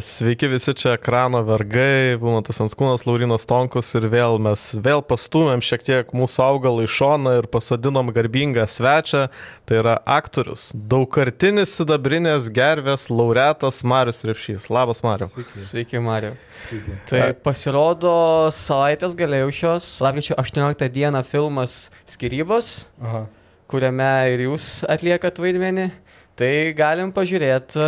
Sveiki visi čia ekrano vergai, Vilmatas Anskūnas, Laurinas Tonkus ir vėl mes vėl pastumėm šiek tiek mūsų augalą į šoną ir pasodinom garbingą svečią, tai yra aktorius, daugkartinis sidabrinės gervės laureatas Marius Repšys. Labas, Mariu. Sveiki, Sveiki Mariu. Sveiki. Tai pasirodo savaitės galėjusios, lapkričio 18 dieną filmas Skirybos, Aha. kuriame ir jūs atliekat vaidmenį. Tai galim pažiūrėti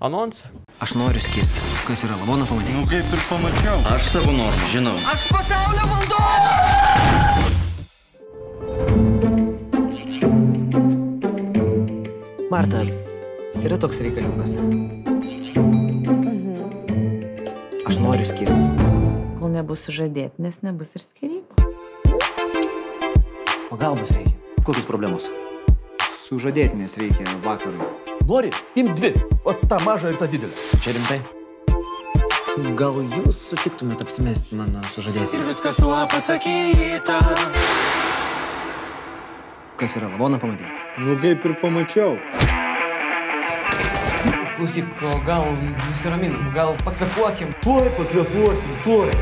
Anonsą. Aš noriu skirtis. Kas yra lavono pamatė? Nu kaip ir pamačiau. Aš savo normą žinau. Aš pasaulio valdovas! Marta, yra toks reikaliukas. Mhm. Aš noriu skirtis. Kol nebus sužadėti, nes nebus ir skirybų. Pagalbos reikia. Kokios problemos? Sužadėtinės reikia vakarui. Nori, imk dvi, o tą mažą ir tą didelę. Čia rimtai? Gal jūs sutiktumėt apsimesti mano sužadėti? Ir viskas tuo pasakyta. Kas yra lavoną pamatyti? Nu kaip ir pamačiau. Klausyk, o gal nusiraminam, gal pakvepuokim? Tuoj pakvepuosim, tuoj.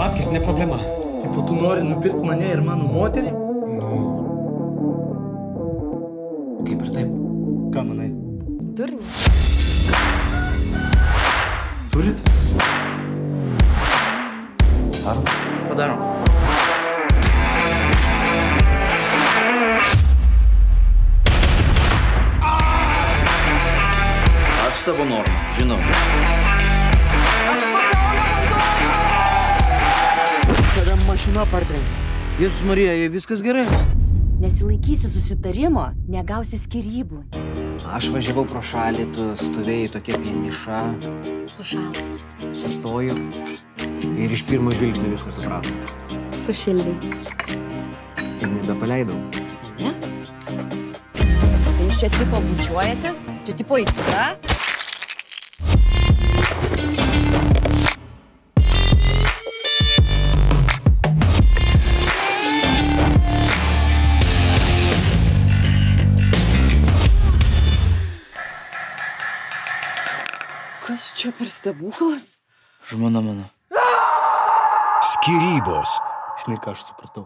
Babkis ne problema. Tipo, tu nori nupirkti mane ir mano moterį? Kaip ir taip. Ką manai? Durni. Turit? Darom? Padarom. Aš savo normą žinau. Tada mašina partrenkė. Marija, jei viskas gerai. Nesilaikysi susitarimo, negausi skirybų. Aš važiavau pro šalį, tu stovėjai tokia vieniša, Sušalus. sustoju ir iš pirmo žvilgsnio viską supratau. Sušildai. Ir nebepaleidau. Ne? Tai jūs čia tipo bučiuojatės? Čia tipo įstra? Čia per stebuklas? Žmona mano. Skirybos. Žinai, ką aš supratau?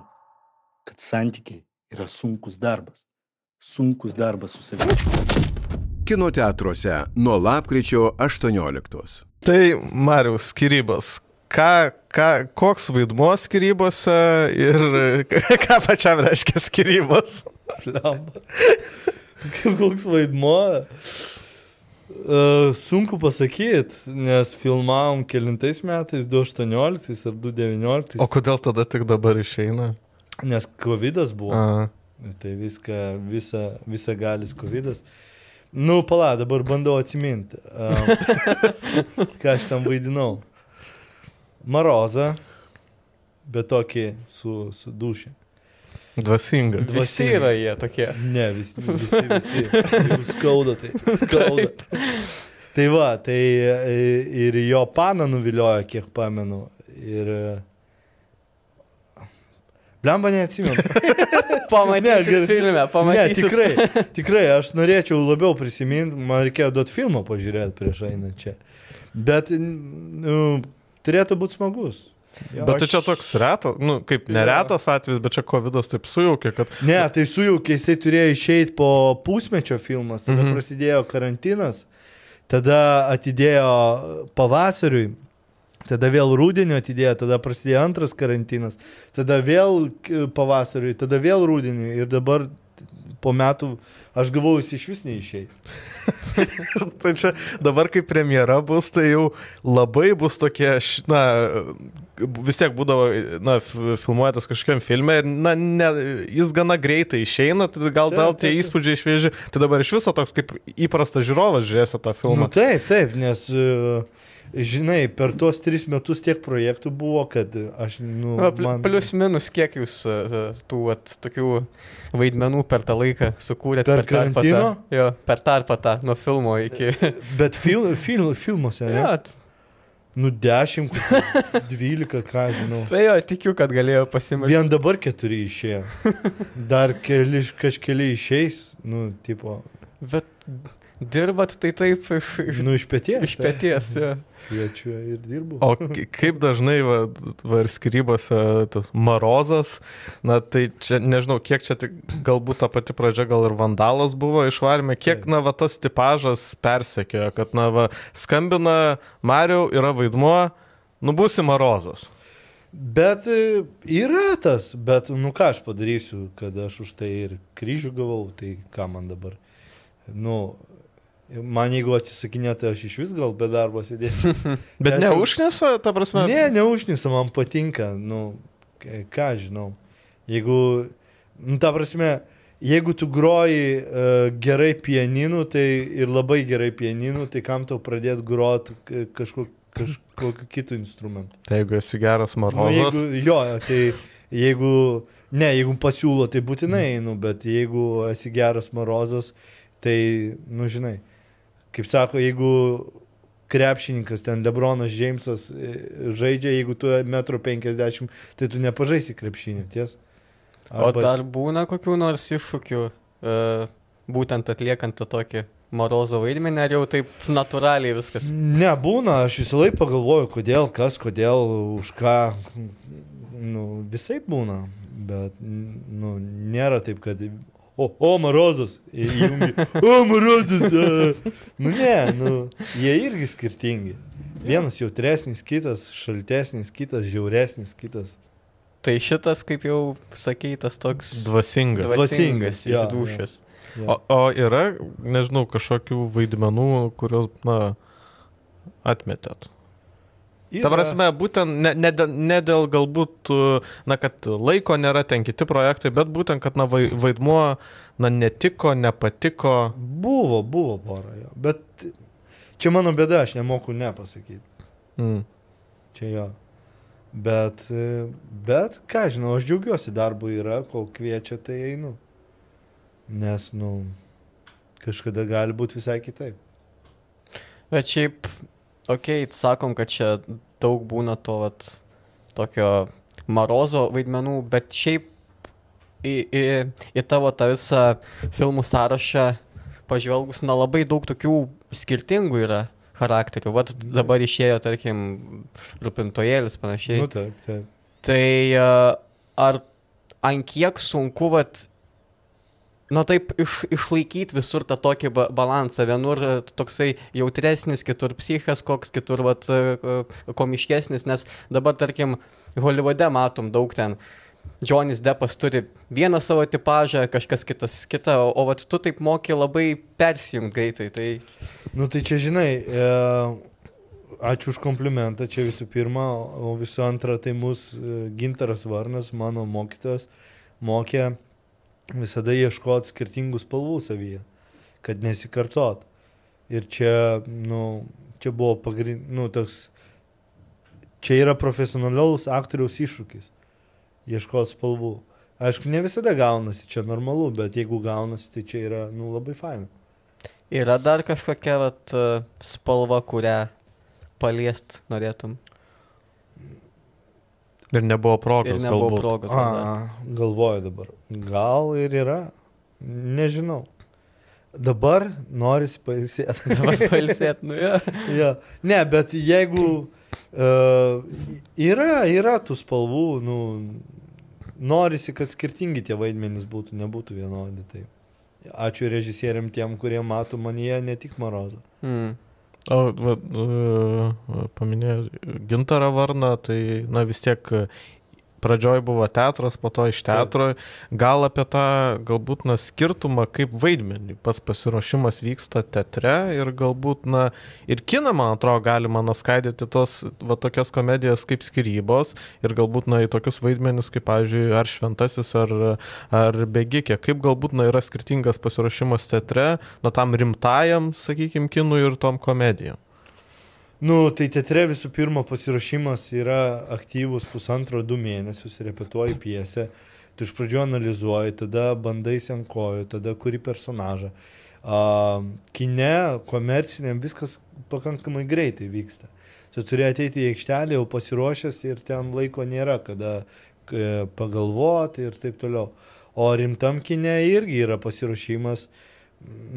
Kad santykiai yra sunkus darbas. Sunkus darbas su savimi. Kino teatruose nuo lapkričio 18. Tai Marius, skirybos. Ką, ką, koks vaidmuo skirybose ir ką pačiam reiškia skirybos? Koks vaidmuo? Uh, sunku pasakyti, nes filmavom kelintais metais, 2018 ar 2019. O kodėl tada tik dabar išeina? Nes COVID buvo. A. Tai viską, visa, visa galis COVID. Nu, pala, dabar bandau atsiminti. Um, ką aš tam vaidinau. Marozą, bet tokį su, su dušė. Dvasinga. Visi yra jie tokie. Ne, vis, visi, visi. Jeigu skauda, tai skauda. Tai va, tai e, ir jo paną nuviliojo, kiek pamenu. Ir... Blemba neatsimenu. Pamatysit gerai. filme, Ne, pamatysit. tikrai, tikrai, aš norėčiau labiau prisiminti, man reikėjo duoti filmą pažiūrėti prieš einant čia. Bet nu, turėtų būti smagus. Jo. Bet tai čia toks retas, nu, kaip neretas atvejis, bet čia COVID taip sujaukė, kad... Ne, tai sujaukė, jisai turėjo išeiti po pusmečio filmas, tada mhm. prasidėjo karantinas, tada atidėjo pavasariui, tada vėl rūdienio atidėjo, tada prasidėjo antras karantinas, tada vėl pavasariui, tada vėl rūdienio ir dabar po metų aš gavau, jis iš vis neišeis. tai čia dabar, kai premjera bus, tai jau labai bus tokie, na, vis tiek būdavo, na, f- filmuojatas kažkokiam filme ir, na, ne, jis gana greitai išeina, tai gal taip, tie įspūdžiai švieži, tai dabar iš viso toks kaip įprastas žiūrovas žiūrėsi tą Nu, filmą. taip, taip, nes, e, žinai, per tuos tris metus tiek projektų buvo, kad aš, nu, pl- man... Plius minus, kiek jūs e, tų at, tokių vaidmenų per tą laiką sukūrėte Per tarpą karantino? tą- Jo, per tarpą tą nuo filmo iki... Bet fil, fil, filmuose, ne? jo, Nu, 10, 12, ką žinau. tai jo, tikiu, kad galėjo pasimati. Vien dabar keturi išėjo. Dar keli, kažkeli išeis, nu, tipo. Bet dirbat, tai taip Nu, iš pėties. iš pėties. Ja. Kviečiu ir dirbu. O kaip dažnai va, va ir skirybose tas marozas, na tai čia nežinau, kiek čia tik, galbūt ta pati pradžia gal ir vandalas buvo išvarime, kiek, na, va tas tipažas persekiojo, kad, na, va, skambina Mariau, yra vaidmuo, nu būsi marozas. Bet e, yra tas, bet nu ką aš padarysiu, kad aš už tai ir kryžių gavau, tai ką man dabar. Nu, man jeigu atsisakinėtų, aš iš vis gal be darbo sėdėčiau. Bet ne užknisa, ta prasme. Ne, neužnisa, man patinka, nu, ką žinau. Jeigu, nu, ta prasme, jeigu tu groji uh, gerai pianinu, tai ir labai gerai pianinu, tai kam tau pradėti groti kažkokiu kažkokiu kitu instrumentu. Tai jeigu esi geras Nu, marozas. jeigu, jo, tai jeigu, ne, jeigu pasiūlo, tai būtinai einu, bet jeigu esi geras marozas, tai, nu, žinai, kaip sako, jeigu krepšininkas, ten Lebronas Džeimsas e, žaidžia, jeigu tu 1,50 m, tai tu nepažaisi krepšinį, ties? O dar būna kokių nors iššūkių, e, būtent atliekant tą tokį Morozo vaidmenį, ar jau taip natūraliai viskas? Nebūna, aš visą laiką pagalvoju, kodėl, kas, kodėl, už ką. Nu, visai būna, bet nu, nėra taip, kad... O, o Marozas. įjungi, O, Marozas. a. Nu, ne, nu, jie irgi skirtingi. Vienas jautresnis, kitas šaltesnis, kitas žiauresnis, kitas. Tai šitas, kaip jau sakei, tas toks Dvasingas. dvasingas, Dvasingas, jo, išdušęs. O, o yra, nežinau, kažkokių vaidmenų, kuriuos, na, atmetėt. Ta prasme, būtent ne, ne, ne dėl galbūt, na, kad laiko nėra ten kiti projektai, bet būtent, kad, na, vai- vaidmuo, na, netiko, nepatiko. Buvo, buvo pora jo. Bet čia mano bėda, aš nemoku nepasakyti. Mm. Čia jo. Bet, bet, ką žinau, aš džiaugiuosi darbu yra, kol kviečia, tai einu. Nes, nu, kažkada gali būti visai kitaip. Bet šiaip, okay, sakom, kad čia daug būna to, vat, tokio Marozo vaidmenų, bet šiaip į, į, į tavo tą visą filmų sąrašą pažvelgus, na labai daug tokių skirtingų yra charakterių. Vat dabar išėjo, tarkim, rūpintojėlis panašiai. Nu, taip, taip. Tai ar ant kiek sunku, vat, na taip, iš, išlaikyti visur tą tokį ba balansą. Vienur a, toksai jautresnis, kitur psichas koks, kitur vat, a, a, komiškesnis, nes dabar, tarkim, Holivude matom daug ten. Johnny's Deppas turi vieną savo tipažą, kažkas kitas kitą, o, o vat, tu taip moki labai persijungti greitai. Tai Nu, tai čia, žinai, e, ačiū už komplimentą, čia visų pirma, o visų antra, tai mūsų e, Gintaras Varnas, mano mokytojas, mokė visada ieškoti skirtingų spalvų savyje, kad nesikartot. Ir čia, nu, čia buvo pagrindinis, nu, toks, čia yra profesionalaus aktoriaus iššūkis - ieškoti spalvų. Aišku, ne visada gaunasi, čia normalu, bet jeigu gaunasi, tai čia yra, nu, labai faina. yra dar kažkokia vat, spalva, kurią paliest norėtum. Ir nebuvo Ir progos, nebuvo galbūt. progos. A, galvoju dabar. Gal ir yra. Nežinau. Dabar norisi pailsėti. Dabar pailsėt, nu jo. ja. Ne, bet jeigu uh, yra, yra tų spalvų, nu, norisi, kad skirtingi tie vaidmenys būtų, nebūtų vienodi. Tai. Ačiū režisieriam tiem, kurie mato manyje ne tik Marozą. Mm. O, va, uh, paminėjau Gintarą Varną, tai, na, vis tiek uh, pradžioj buvo teatras, po to iš teatro. Gal apie tą, galbūt, na, skirtumą, kaip vaidmenį pats pasiruošimas vyksta teatre ir galbūt, na, ir kiną, man atrodo, galima naskaidyti tos, va, tokias komedijas kaip skirybos ir galbūt, na, į tokius vaidmenis, kaip, pavyzdžiui, ar šventasis, ar, ar bėgikė. Kaip galbūt, na, yra skirtingas pasiruošimas teatre, na, tam rimtajam, sakykime, kinui ir tom komedijom. Nu, tai teatre visų pirma pasiruošimas yra aktyvus pusantro du mėnesius, repetuoji piesę, tu iš pradžių analizuoji, tada bandai kojų, tada kuri personažą. A, kine, komerciniam viskas pakankamai greitai vyksta. Tu turi ateiti į aikštelę jau pasiruošęs ir ten laiko nėra, kada e, pagalvoti ir taip toliau. O rimtam kine irgi yra pasiruošimas,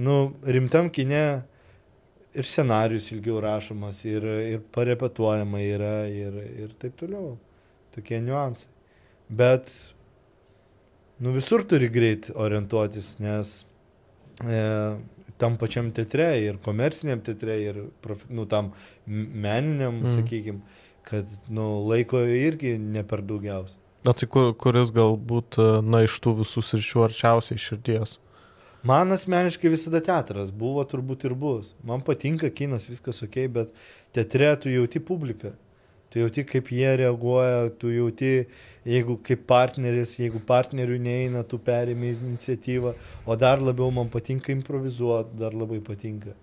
nu, rimtam kine ir scenarius ilgiau rašomas, ir, ir parepetuojama yra, ir, ir taip toliau. Tokie niuansai. Bet, nu, visur turi greit orientuotis, nes e, tam pačiam teatre ir komerciniam teatre ir, prof, nu, tam meniniam, mm. sakykime, kad, nu, laiko irgi ne per daugiausia. Na tai kur, kuris galbūt, e, na, iš tų visų sričių arčiausiai širdies? Man asmeniškai visada teatras buvo, turbūt ir bus. Man patinka kinas, viskas ok, bet teatre tu jauti publiką. Tu jauti, kaip jie reaguoja, tu jauti, jeigu kaip partneris, jeigu partneriui neina, tu perimi iniciatyvą. O dar labiau man patinka improvizuoti, dar labai patinka.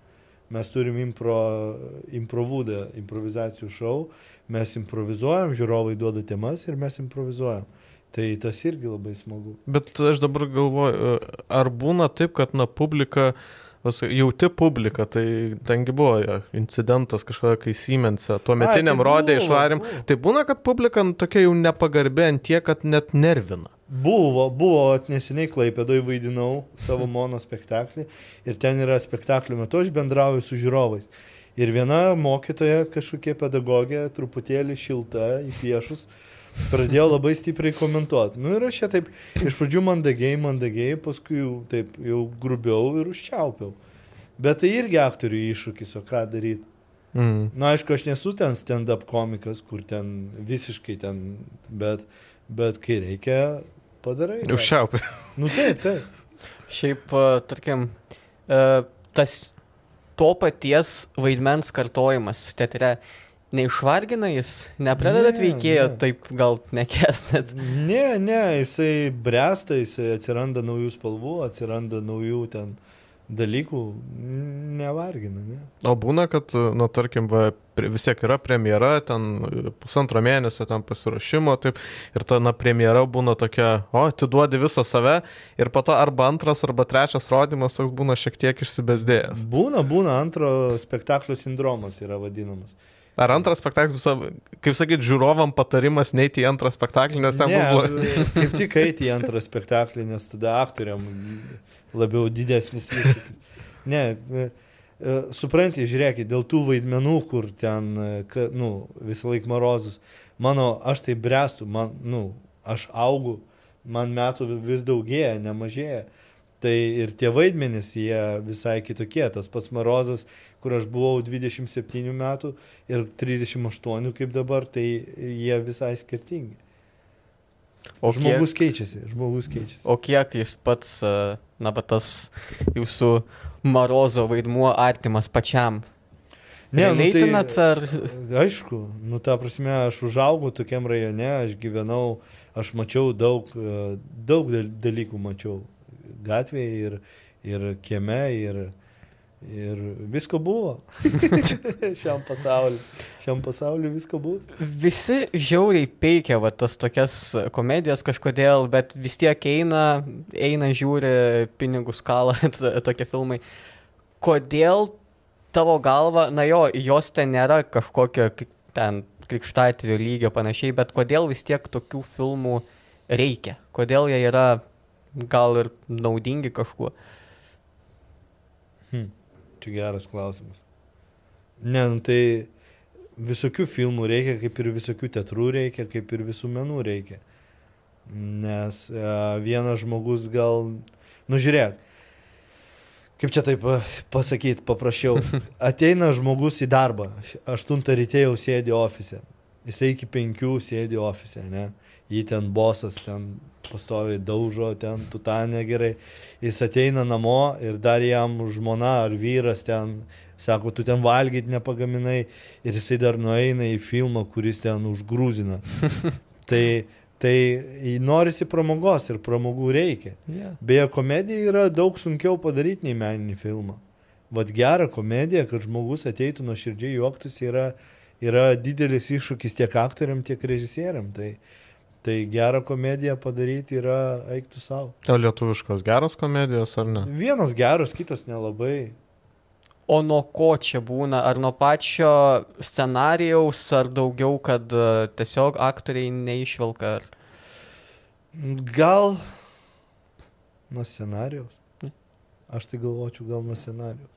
Mes turim impro, improvūdą, improvizacijų šou, mes improvizuojam, žiūrovai duoda temas ir mes improvizuojam. Tai tas irgi labai smagu. Bet aš dabar galvoju, ar būna taip, kad na publika, jauti publika, tai tengi buvo ja, incidentas kažkada, kai Siemens'e tuo metiniam tai rodė išvarim. Buvo. Tai būna, kad publika nu, tokia jau nepagarbė ant tiek, kad net nervina. Buvo, buvo, neseniai Klaipėdoje vaidinau savo mono spektaklį ir ten yra spektaklio metu aš bendrauju su žiūrovais. Ir viena mokytoja, kažkokia pedagogė, truputėlį šilta, į piešus, pradėjo labai stipriai komentuoti. Nu ir aš čia taip iš pradžių mandagiai, mandagiai, paskui jau taip jau grubiau ir užčiaupiau. Bet tai irgi aktorių iššūkis, o ką daryti. Mm. Na, nu, aišku, aš nesu ten stand-up komikas, kur ten visiškai ten, bet, bet kai reikia, padarai. Užčiaupi. Nu taip, taip. Šiaip, tarkim, tas to paties vaidmens kartojimas teatre neišvargina jis, nepradedat ne, veikėjo ne. taip gal nekestat. Ne, ne, jisai bręsta, jisai atsiranda naujų spalvų, atsiranda naujų ten dalykų, nevargina, ne. O būna, kad, nu, tarkim, va, vis tiek yra premjera, ten pusantro mėnesio ten pasirašymo, taip, ir ta, na, premjera būna tokia, o, atiduodi visą save, ir po to arba antras, arba trečias rodymas toks būna šiek tiek išsibesdėjęs. Būna, būna, antro spektaklio sindromas yra vadinamas. Ar antras spektaklis, kaip sakyt, žiūrovam patarimas neiti į antrą spektaklį, nes ten ne, buvo... kaip tik eiti į antrą spektaklį, nes tada aktoriam labiau didesnis iššūkis. Ne, e, e, suprantate, žiūrėkit, dėl tų vaidmenų, kur ten, e, nu, visą laiką morozus, mano, aš tai brestu, man, nu, aš augu, man metų vis daugėja, nemažėja. Tai ir tie vaidmenys, jie visai kitokie. Tas pats Marozas, kur aš buvau 27 metų ir 38 kaip dabar, tai jie visai skirtingi. O žmogus kiek, keičiasi, žmogus keičiasi. O kiek jis pats, na, bet tas jūsų Marozo vaidmuo artimas pačiam? Ne, nu, tai, ar... Aišku, nu ta prasme, aš užaugau tokiam rajone, aš gyvenau, aš mačiau daug, daug dalykų mačiau gatvėje ir, ir kieme ir, ir visko buvo. šiam pasauliu. Šiam pasauliu visko bus. Visi žiauriai peikia va, tas tokias komedijas kažkodėl, bet vis tiek eina, eina žiūri pinigus kalą tokie filmai. Kodėl tavo galva, na jo, jos ten nėra kažkokio ten krikštatvių lygio panašiai, bet kodėl vis tiek tokių filmų reikia? Kodėl jie yra gal ir naudingi kažkuo? Hmm. Čia geras klausimas. Ne, nu, tai visokių filmų reikia, kaip ir visokių teatrų reikia, kaip ir visų menų reikia. Nes e, vienas žmogus gal, nu žiūrėk, kaip čia taip pasakyti, paprašiau, ateina žmogus į darbą, 8 ryte jau sėdi ofise, jisai iki 5 sėdi ofise, ne? Jį ten bosas, ten pastoviai daužo, ten tutanė gerai, jis ateina namo ir dar jam žmona ar vyras ten sako, tu ten valgyti nepagaminai ir jisai dar nueina į filmą, kuris ten užgrūzina. tai, tai norisi pramogos ir pramogų reikia. Yeah. Beje, komedija yra daug sunkiau padaryti nei meninį filmą. Vat gerą komediją, kad žmogus ateitų nuo širdžiai juoktųsi, yra, yra didelis iššūkis tiek aktoriam, tiek režisieriam. Tai, Tai gerą komediją padaryti yra eiktų savo. O lietuviškos geros komedijos ar ne? Vienas geras, kitas nelabai. O nuo ko čia būna? Ar nuo pačio scenarijaus, ar daugiau, kad uh, tiesiog aktoriai neišvelka? Ar... Gal nuo scenarijaus. Aš tai galvočiau gal nuo scenarijų.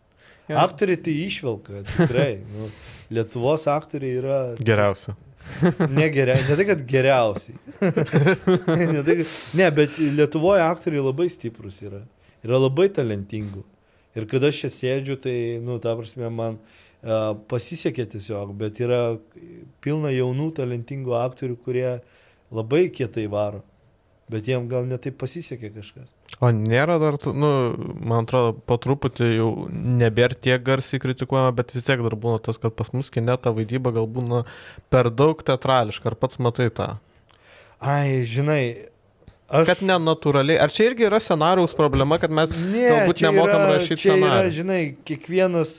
Jo. Aktoriai tai išvelka, tikrai. Nu, Lietuvos aktoriai yra Geriausia. Negeriausiai. Ne tai, kad geriausiai. ne, tai, kad, ne, bet Lietuvoje aktoriai labai stiprus yra. Yra labai talentingų. Ir kada aš čia sėdžiu, tai, nu, ta prasme, man uh, pasisekė tiesiog, bet yra pilna jaunų talentingų aktorių, kurie labai kietai varo. Bet jiem gal netaip pasisekė kažkas. O nėra dar, nu, man atrodo, po truputį jau nebėra tiek garsiai kritikuojama, bet vis tiek dar būna tas, kad pas mus kine ta vaidyba gal būna per daug teatrališka. Ar pats matai tą? Ai, žinai, aš... Kad nenatūraliai. Ar čia irgi yra scenarijaus problema, kad mes Ne, galbūt nemokam yra- rašyti scenarijų? žinai, kiekvienas,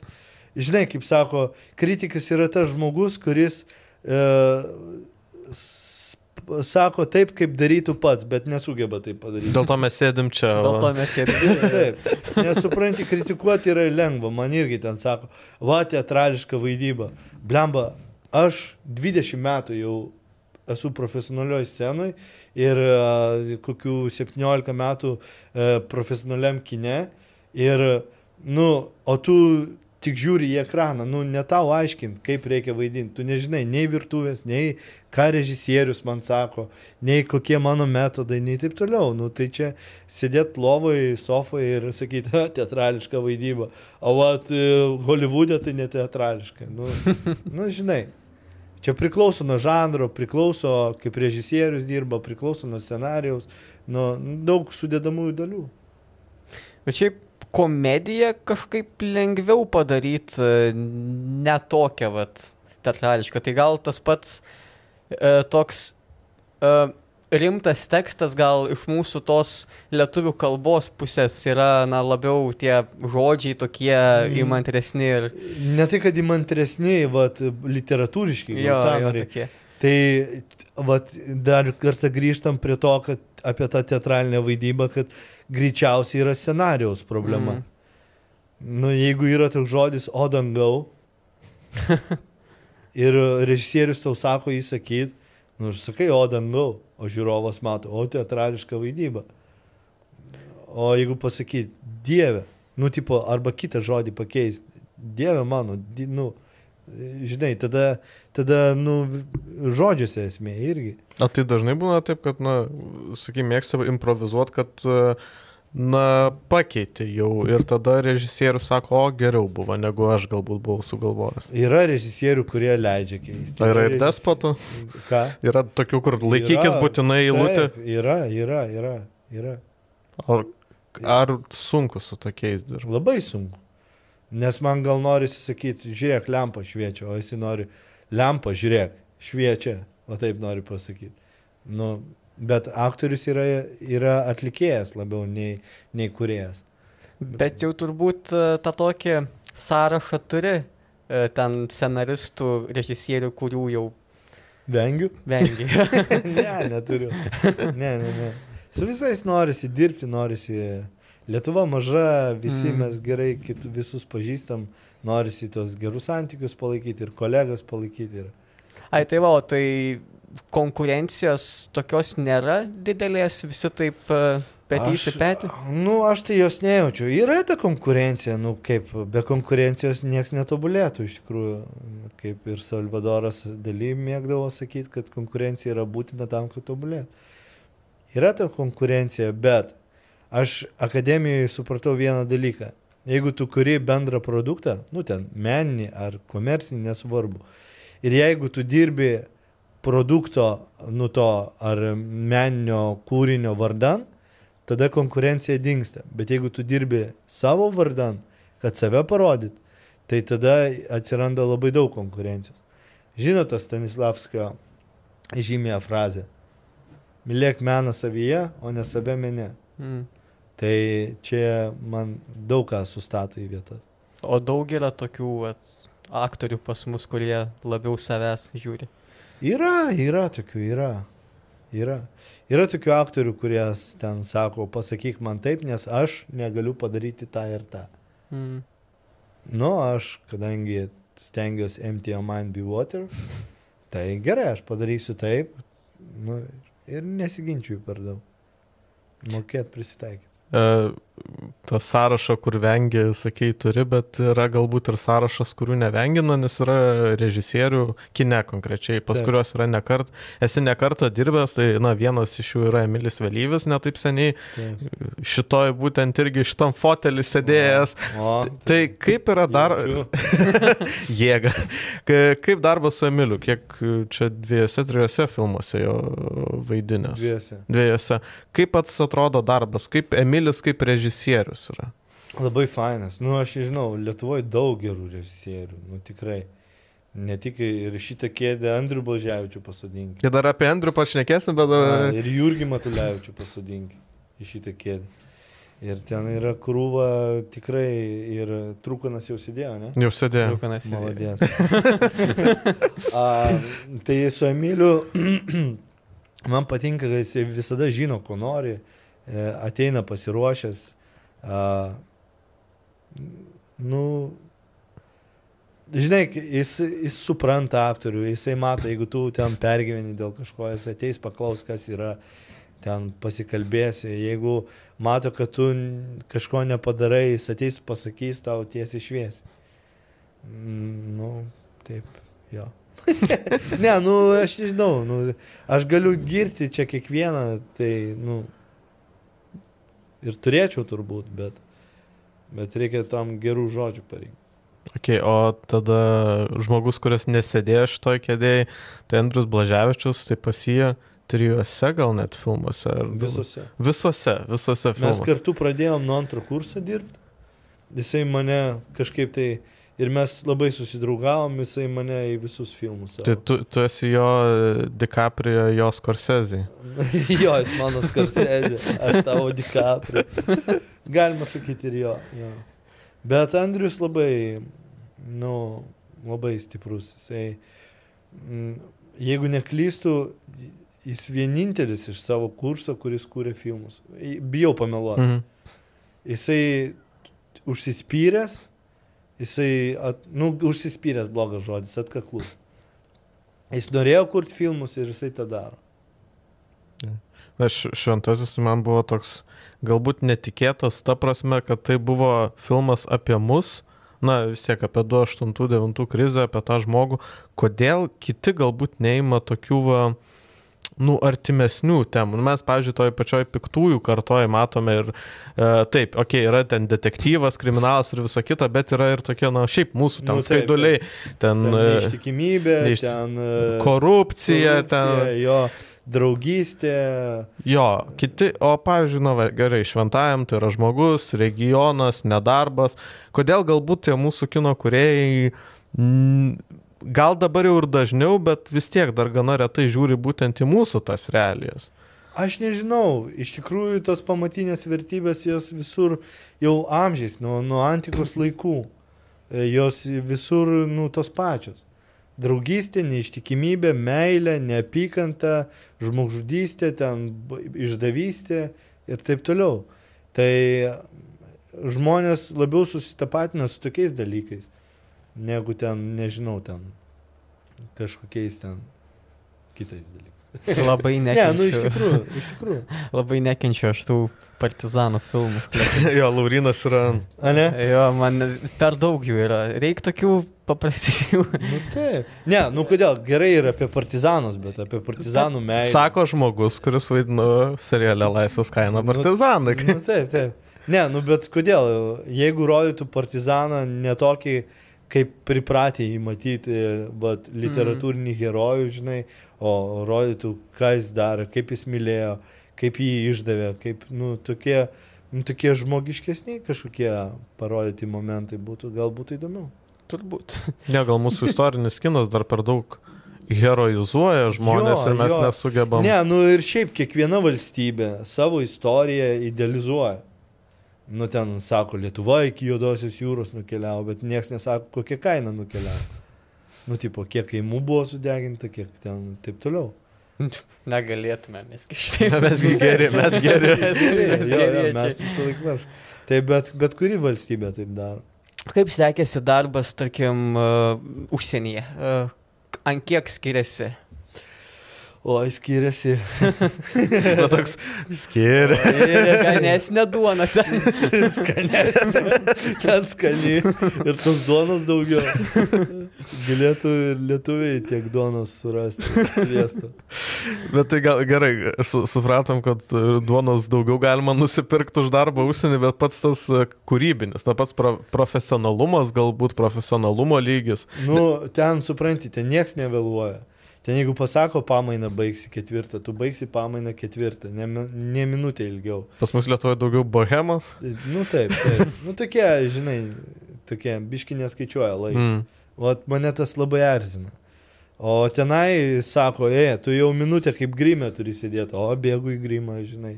žinai, kaip sako, kritikas yra tas žmogus, kuris e, sako taip, kaip darytų pats, bet nesugeba tai padaryti. Dėl to mes sėdim čia. Dėl to mes ir... Taip, nesupranti, kritikuoti yra lengva, man irgi ten sako, va, teatrališka vaidyba. Blemba, aš 20 metų jau esu profesionalioj scenoj ir uh, kokių 17 metų uh, profesionaliam kine ir, nu, o tu tik žiūri į ekraną, nu, ne tau aiškint, kaip reikia vaidinti, tu nežinai nei virtuvės, nei ką režisierius man sako, nei kokie mano metodai, nei taip toliau. Nu, tai čia sėdėt lovoje, sofoje ir sakyti, "Ha, teatrališka vaidyba, o vat e, Hollywoodė tai ne teatrališka. Nu, nu, žinai. Čia priklauso nuo žanro, priklauso, kaip režisierius dirba, priklauso nuo scenarijaus, nuo daug sudėdamųjų dalių. Bet šiaip komediją kažkaip lengviau padaryti, ne tokią, vat, teatrališką. Tai gal tas pats e, toks e, rimtas tekstas, gal iš mūsų tos lietuvių kalbos pusės yra, na, labiau tie žodžiai tokie Mm. įmantresni ir... Ne tai, kad įmantresni, vat, literatūriškai. Jo, jo, norėjai. tokie. Tai vat, dar kartą grįžtam prie to, kad apie tą teatralinę vaidybą, kad greičiausiai yra scenarijaus problema. Mm. Mm. Nu, jeigu yra toks žodis o dangau ir režisierius tau sako jį sakyti, nu, aš sakai o dangau, o žiūrovas mato, o teatrališka vaidyba. O jeigu pasakyti Dieve, nu, tipo, arba kitą žodį pakeisti, Dieve mano, di, nu, žinai, tada, tada, nu, žodžiuose esmė irgi. O tai dažnai būna taip, kad, na, sakykim, mėgsta improvizuoti, kad, na, pakeitė jau ir tada režisierius sako, o geriau buvo, negu aš galbūt buvau sugalvojęs. Yra režisierių, kurie leidžia keisti. Tai yra ir režis- despotų? Ką? Yra tokių, kur laikykis Yra, būtinai eilutę. Taip, yra, yra, yra, yra. Ar, ar sunku su tokiais dirbti? Labai sunku. Nes man gal norisi sakyti, žiūrėk, lempa šviečia, o jis nori, lempa, žiūrėk, šviečia, o taip nori pasakyti. Nu, bet aktorius yra, yra atlikėjas labiau nei, nei kuriejas. Bet jau turbūt e, tą tokį sąrašą turi e, ten scenaristų, režisierių, kurių jau Vengiu? vengi. ne, neturiu. Ne, ne, ne. Su visais norisi dirbti, norisi. Lietuva maža, visi Mm. mes gerai kit, visus pažįstam, norisi tos gerus santykius palaikyti ir kolegas palaikyti. Ir... Ai, tai va, tai konkurencijos tokios nėra didelės, visi taip petys į petį. Nu, aš tai jos nejaučiu. Yra ta konkurencija, nu kaip, be konkurencijos niekas netobulėtų iš tikrųjų. Kaip ir Salvadoras daly mėgdavo sakyti, kad konkurencija yra būtina tam, kad tobulėtų. Yra ta konkurencija, bet aš akademijoje supratau vieną dalyką. Jeigu tu kuri bendrą produktą, nu ten meninį ar komercinį, nesvarbu. Ir jeigu tu dirbi produkto, nu to ar meninio kūrinio vardan, tada konkurencija dinksta. Bet jeigu tu dirbi savo vardan, kad save parodyt, tai tada atsiranda labai daug konkurencijos. Žinote Stanislavskio žymėją frazę. Mylėk meną savyje, o ne save mene. Mm. Tai čia man daug ką sustato į vietą. O daug yra tokių vat, aktorių pas mus, kurie labiau savęs žiūri. Yra, yra tokių, yra. Yra. Yra tokių aktorių, kurie ten sako, pasakyk man taip, nes aš negaliu padaryti tą ir tą. Mm. Nu, aš, kadangi stengiuosi empty your mind be water, tai gerai, aš padarysiu taip. Nu, ir nesiginčiu per daug. Mokėt prisitaikyti. E, tą sąrašą, kur vengi, sakei, turi, bet yra galbūt ir sąrašas, kurių nevengina, nes yra režisierių, kine konkrečiai, pas Taip. kuriuos yra nekart, esi nekartą dirbęs, tai na, vienas iš jų yra Emilis Vėlyvis, netaip seniai, Taip. šitoj būtent irgi šitam fotelį sėdėjęs. O, Tai kaip yra dar... Jėga. Ka- Kaip darbas su Emiliu, kiek čia dviejose, trijose filmuose jo vaidinęs? Dviese. Dviejose. Kaip pats atrodo darbas, kaip Emilis kaip režisierius yra? Labai fainas. Nu, aš nežinau, Lietuvoje daug gerų režisierių. Nu, tikrai. Ne tik ir šitą kėdę Andrių Blažiavičių pasodinkį. Ir dar apie Andrių pašnekėsim, bet... A, ir Jurgį Matulevičių pasodinkį į šitą kėdę. Ir ten yra krūva tikrai ir trūkanas jau sėdėjo, ne? Jau sėdėjau. Rūkanas sėdėjo. Maladės. A, tai su Emiliu man patinka, kad jis visada žino, ko nori, e, ateina pasiruošęs. A, nu, žinai, jis, jis supranta aktorių, jisai mato, jeigu tu ten pergyveni dėl kažko, jis ateis paklaus, kas yra, ten pasikalbėsi. Jeigu mato, kad tu kažko nepadarai, jis ateis pasakys tau tiesiai šviesi. Mm, Nu, taip, jo. ne, nu, aš nežinau, nu, aš galiu girti čia kiekvieną, tai, nu, ir turėčiau turbūt, bet, bet reikia tam gerų žodžių parinkti. Okay, o tada žmogus, kuris nesėdėjo šitoj kėdėjai, tai Andrius Blaževičius, tai pasiję trijuose gal net filmuose. ar du- Visose. Visose, visose Mes filmuose. kartu pradėjom nuo antro kurso dirbti. Jisai mane kažkaip tai ir mes labai susidraugavom, jisai mane į visus filmus. Tai tu, tu esi jo e, DiCaprio, jo Scorsese. jo, jis mano skarsezė, aš tavo dikapri. Galima sakyti ir jo, jo. Bet Andrius labai, nu, labai stiprus. Jisai, mm, jeigu neklystų, jis vienintelis iš savo kurso, kuris kūrė filmus. Bijau pameluoti. Mhm. Jisai užsispyręs, jisai, at, nu, užsispyręs blogas žodis, atkaklus. Jis norėjo kurti filmus ir jisai tą daro. Aš šventasis man buvo toks galbūt netikėtas, ta prasme, kad tai buvo filmas apie mus, na vis tiek apie 2008-2009 krizę, apie tą žmogų, kodėl kiti galbūt neima tokių, va, nu, artimesnių temų. Nu, Mes, pavyzdžiui, toj pačioj piktųjų kartoje matome ir e, taip, okei, okay, yra ten detektyvas, kriminalas ir visa kita, bet yra ir tokie, na, šiaip mūsų ten Nu, skaiduliai, ten, Ten e, neištikimybė, neišti- ten e, korupcija, ten jo draugystė. Jo, kiti, o pavyzdžiui, na, gerai, šventajam tai yra žmogus, regionas, nedarbas. Kodėl galbūt tie mūsų kino kuriejai, gal dabar jau ir dažniau, bet vis tiek dar gana retai žiūri būtent į mūsų tas realijas. Aš nežinau, iš tikrųjų tos pamatinės vertybės jos visur jau amžiais, nuo, nuo antikos laikų. E, Jos visur, nu, tos pačios. Draugystė, neištikimybė, meilė, neapykanta, žmogžudystė, ten išdavystė ir taip toliau. Tai žmonės labiau susitapatina su tokiais dalykais, negu ten, nežinau, ten kažkokiais ten kitais dalykais. Labai Ne, nekenčiu. nu iš tikrųjų, iš tikrųjų. Labai nekenčiu aš tų partizanų filmų. jo, Laurinas yra. A ne? Jo, man per daug jų yra. Reikia tokių paprastesnių. Nu taip. Ne, nu kodėl, gerai ir apie partizanus, bet apie partizanų meilę. Sako žmogus, kuris vaidino serialę Laisvės kaina partizanai. Nu, taip, taip. Ne, nu bet kodėl, jeigu rodytų partizaną netokį, kaip pripratę jį matyti, bet literatūrinį herojų, žinai, o rodytų, ką jis darė, kaip jis mylėjo, kaip jį išdavė, kaip, nu, tokie, nu, tokie žmogiškesni kažkokie parodyti momentai būtų, gal būtų įdomiau. Turbūt. Ne, gal mūsų istorinis kinas dar per daug heroizuoja žmonės Jo, ir mes jo. nesugebam. Ne, nu ir šiaip kiekviena valstybė savo istoriją idealizuoja. Nu ten sako, Lietuva iki Juodosios jūros nukeliavo, bet niekas nesako, kokia kaina nukeliavo. Nu, tipo, kiek kaimų buvo sudeginta, kiek ten taip toliau. Negalėtume mes kišti. Mesgi geri, mes geri. Mes- Jo, mes jo, geriečiai. mes visą laiką varš. Tai bet, bet kuri valstybė taip daro. Kaip sekėsi darbas, tarkim, uh, užsienyje? Uh, ant kiek skiriasi? O, skiriasi. Na toks skiri. Skanesnė duona ten. Skanesnė. Ten skani. Ir tos duonos daugiau. Galėtų ir lietuviai tiek duonos surasti. Sviesto. Bet tai gal, gerai, su, supratom, kad duonos daugiau galima nusipirkti už darbą užsienį, bet pats tas e, kūrybinis, na pats pro, profesionalumas, galbūt profesionalumo lygis. Nu, ten supranti, ten nieks nevėluoja. Ten jeigu pasako pamainą baigsi ketvirtą, tu baigsi pamainą ketvirtą, ne, ne minutę ilgiau. Pas mus Lietuvoje daugiau bohemas. Nu taip, taip. Nu tokie, žinai, tokie biški neskaičiuoja laiką. Mm. O mane tas labai erzina. O tenai sako, e, tu jau minutę kaip grimė turi sėdėti, o bėgu į grimą, žinai.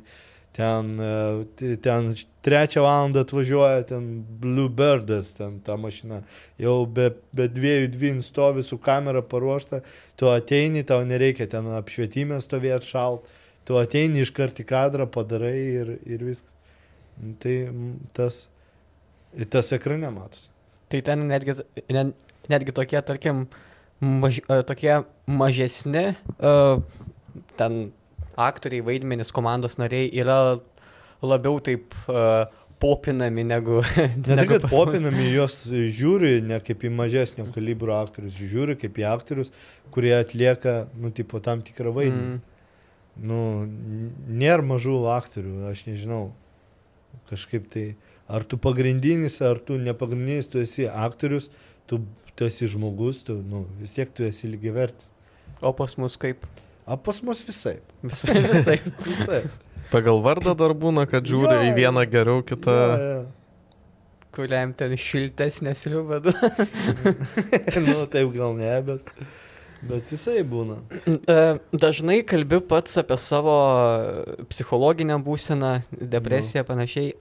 Ten, e, ten trečią valandą atvažiuoja ten Bluebirdas, ten ta mašina. Jau be, be dviejų dvin stovi su kamera paruošta, tu ateini, tau nereikia ten apšvietimę stovėti šalt, tu ateini iš karto į kadrą, padarai ir, ir viskas. Nu, Tai tas, tas ekrane matosi. Tai ten netgi, ne- netgi tokie, tarkim, maž, tokie mažesni, uh, ten aktoriai, vaidmenys, komandos nariai yra labiau taip uh, popinami negu... Ne negu kad popinami juos žiūri ne kaip į mažesnio kalibro aktorius, žiūri kaip į aktorius, kurie atlieka, nu, tipo, tam tikrą vaidmenį. Mm. Nu, nėra mažų aktorių, aš nežinau. Kažkaip tai, ar tu pagrindinis, ar tu nepagrindinis, tu esi aktorius, tu, tu esi žmogus, tu, nu, vis tiek tu esi lygiai vertis. O pas mus kaip? O pas mus visai. Visai, visai. Visai. Pagal vardą dar būna, kad žiūri Jo, į vieną geriau, kitą. Ja, ja. Kuriam ten šiltesnė sriuba. nu, taip gal ne, bet, bet visai būna. E, Dažnai kalbi pats apie savo psichologinę būseną, depresiją panašiai.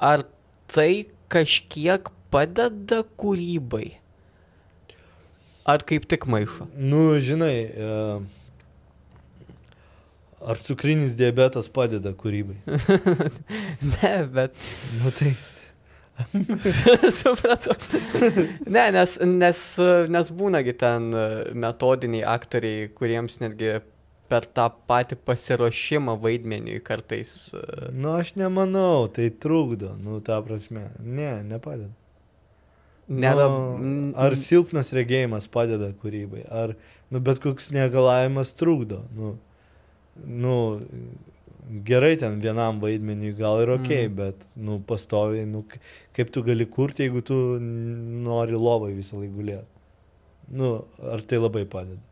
Ar tai kažkiek padeda kūrybai? Ar kaip tik maišo? Nu, žinai, e, ar cukrinis diabetas padeda kūrybai? Ne, bet Nu, tai supratau. Ne, nes, nes, nes būnagi ten metodiniai aktoriai, kuriems netgi per tą patį pasiruošimą vaidmeniui kartais. e, Nu, aš nemanau, tai trukdo, nu, ta prasme. Ne, nepadeda. Nėra. Nu, ar silpnas regėjimas padeda kūrybai, ar, nu, bet koks negalavimas trukdo. Nu, nu, gerai ten vienam vaidmeniui gal ir ok, mm. bet, nu, pastoviai, nu, kaip tu gali kurti, jeigu tu nori lovai visą laiką gulėti. Nu, ar tai labai padeda?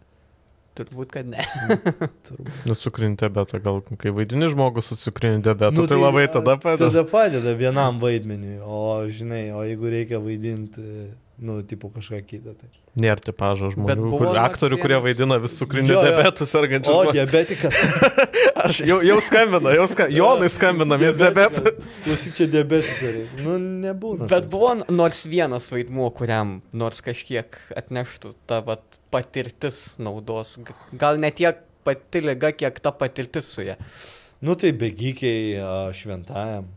Turbūt, kad ne. Turbūt. Nu, cukrinį diabetą, gal kai vaidini žmogus su cukriniu diabetu, Nu, nu, tai, tai labai tada padeda. Tada padeda vienam vaidmeniui, o žinai, o jeigu reikia vaidinti, nu, tipo kažką kitą. Tai. Nėra tipažo žmonių, kur, aktorių, kurie vienas- vaidina vis cukriniu Jo, jo. diabetu sergančius. O, diabetikas. Aš jau, jau skambina, jau skambina. Jonai skambina, mes diabetu. Klausyk, čia diabetikai. Nu, nebūna. Bet taip. buvo nors vienas vaidmuo, kuriam nors kažkiek atneštų ta vat, patirtis naudos. Gal ne tiek pati lyga, kiek ta patirtis su ja. Nu, tai bėgikiai šventajam.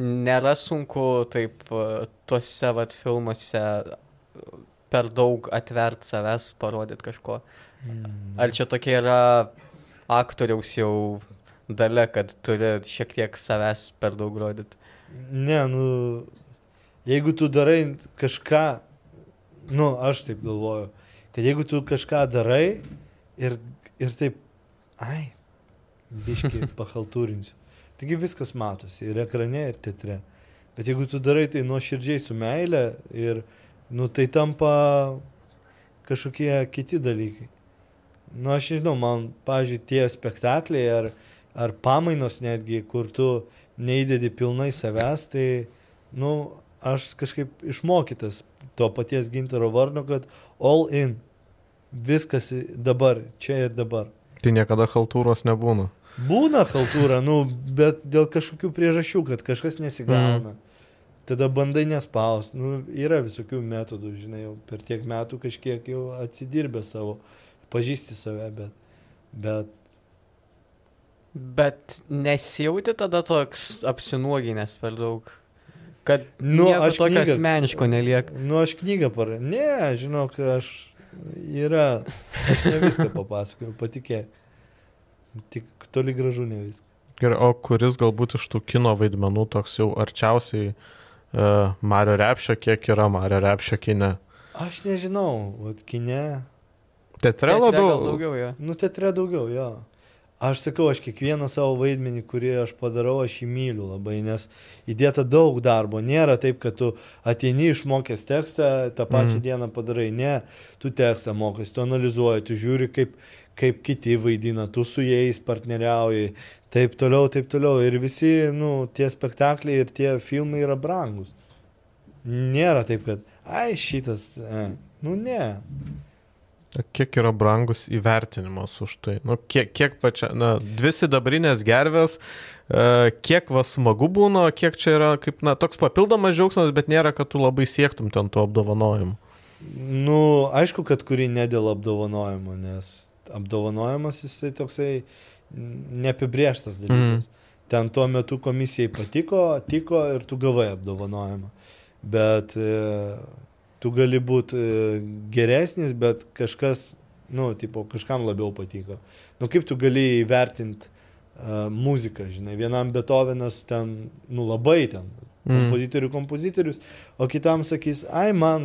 Nėra sunku taip e, tuose vat, filmuose e, per daug atvert savęs, parodyti kažko. Ar čia tokia yra aktoriaus jau dalia, kad turi šiek tiek savęs per daug rodyti? Ne, nu, jeigu tu darai kažką, nu, aš taip galvoju, kad jeigu tu kažką darai ir, ir taip, ai, biški pahaltūrinsiu. Taigi viskas matosi ir ekrane, ir teatre. Bet jeigu tu darai tai nuo širdžiai su meile ir, nu, tai tampa kažkokie kiti dalykai. Nu, aš nežinau, man, pažiūrėjau, tie spektakliai ar, ar pamainos netgi, kur tu neįdedi pilnai savęs, tai, nu, aš kažkaip išmokytas to paties gintaro varno, kad all in. Viskas dabar, čia ir dabar. Tai niekada haltūros nebūna. Būna haltūra, nu, bet dėl kažkokių priežasčių, kad kažkas nesigauna. Mm. Tada bandai nespaus. Nu, yra visokių metodų, žinai, jau per tiek metų kažkiek jau atsidirbę savo, pažįsti save, bet, bet Bet nesijauti tada toks apsinuoginęs per daug. Kad Nu, aš tokio knygą- asmeniško nelieka. Nu, aš knygą parašiau. Ne, žinok, aš Yra, aš ne viską papasakojau, patikėk. Tik toli gražu ne viską. Ir o kuris galbūt iš tų kino vaidmenų toks jau arčiausiai uh, Mario Repšio, kiek yra Mario Repšio kine? Aš nežinau, vat kine. Teatre Teatre labiau. daugiau jo. Nu, teatre daugiau, jo. Aš sakau, aš kiekvieną savo vaidmenį, kurį aš padarau, aš jį myliu labai, nes įdėta daug darbo. Nėra taip, kad tu ateini išmokęs tekstą, tą pačią mm. dieną padarai. Ne, tu tekstą mokai, tu analizuoji, tu žiūri, kaip, kaip kiti vaidina, tu su jais partneriauji, taip toliau, taip toliau. Ir visi, nu, tie spektakliai ir tie filmai yra brangus. Nėra taip, kad, ai, šitas, e. nu ne. Kiek yra brangus įvertinimas už tai? Nu, kiek, kiek pačia, na, dvi sidabrinės gervės, uh, kiek vas smagu būna, kiek čia yra kaip, na, toks papildomas džiaugsmas, bet nėra, kad tu labai siektum ten to apdovanojimo. Nu, aišku, kad kuri ne dėl apdovanojimo, nes apdovanojimas jisai toksai neapibrieštas dalykas. Mm. Ten tuo metu komisijai patiko, tiko ir tu gavai apdovanojimą. Bet e, tu gali būti e, geresnis, bet kažkas, nu, tipo, kažkam labiau patiko. Nu, kaip tu gali įvertinti uh, muziką, žinai, vienam Beethovenas ten, nu, labai ten. Kompozitorių kompozitorius, o kitam sakys, ai, man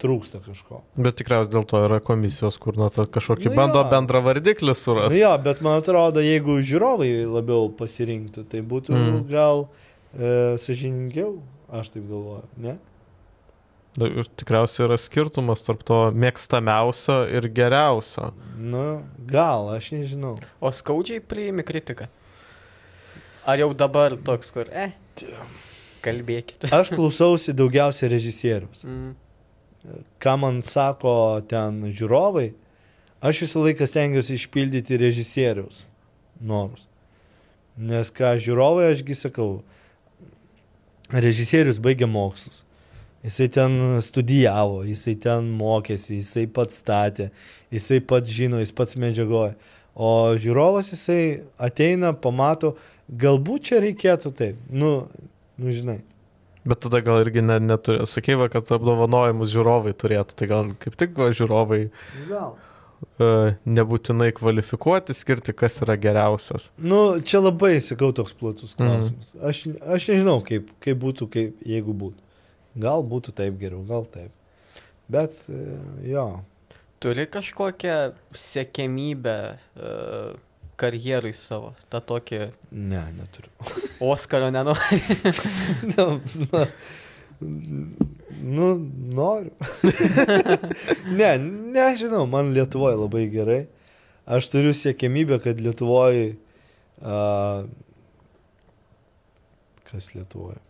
trūksta kažko. Bet tikriausiai dėl to yra komisijos, kur na, ta kažkokį Nu nu bando jo. bendrą vardiklį surasti. jo, bet man atrodo, jeigu žiūrovai labiau pasirinktų, tai būtų Mm. mm. gal e, sažiningiau, aš taip galvoju, ne? Nu, Ir tikriausiai yra skirtumas tarp to mėgstamiausio ir geriausio. Nu, gal, aš nežinau. O skaudžiai priimi kritiką. Ar jau dabar toks, kur, eh, kalbėkite. Aš klausausi daugiausia režisierius. Mm. Ką man sako ten žiūrovai, aš visą laiką stengiuosi išpildyti režisieriaus norus. Nes ką žiūrovai, ašgi sakau, režisierius baigia mokslus. Jisai ten studijavo, jisai ten mokėsi, jisai pats statė, jisai pats žino, jis pats medžiagoja. O žiūrovas jisai ateina, pamato, galbūt čia reikėtų taip. Nu, nu žinai. Bet tada gal irgi ne, neturi, va, kad apdovanojimus žiūrovai turėtų, tai gal kaip tik va, žiūrovai Gal. uh, nebūtinai kvalifikuoti, skirti, kas yra geriausias. Nu, čia labai, sakau, toks platus Mhm. klausimas. Mm. Aš, aš nežinau, kaip, kaip būtų, kaip, jeigu būtų. Gal būtų taip geriau, gal taip. Bet, e, jo. Turi kažkokią sėkmybę uh, karjerai savo, tą tokį Ne, neturiu. Oskaro nenori. na, na, nu, noriu. ne, nežinau, man Lietuvoje labai gerai. Aš turiu siekimybę, kad Lietuvoje... Uh, kas Lietuvoje?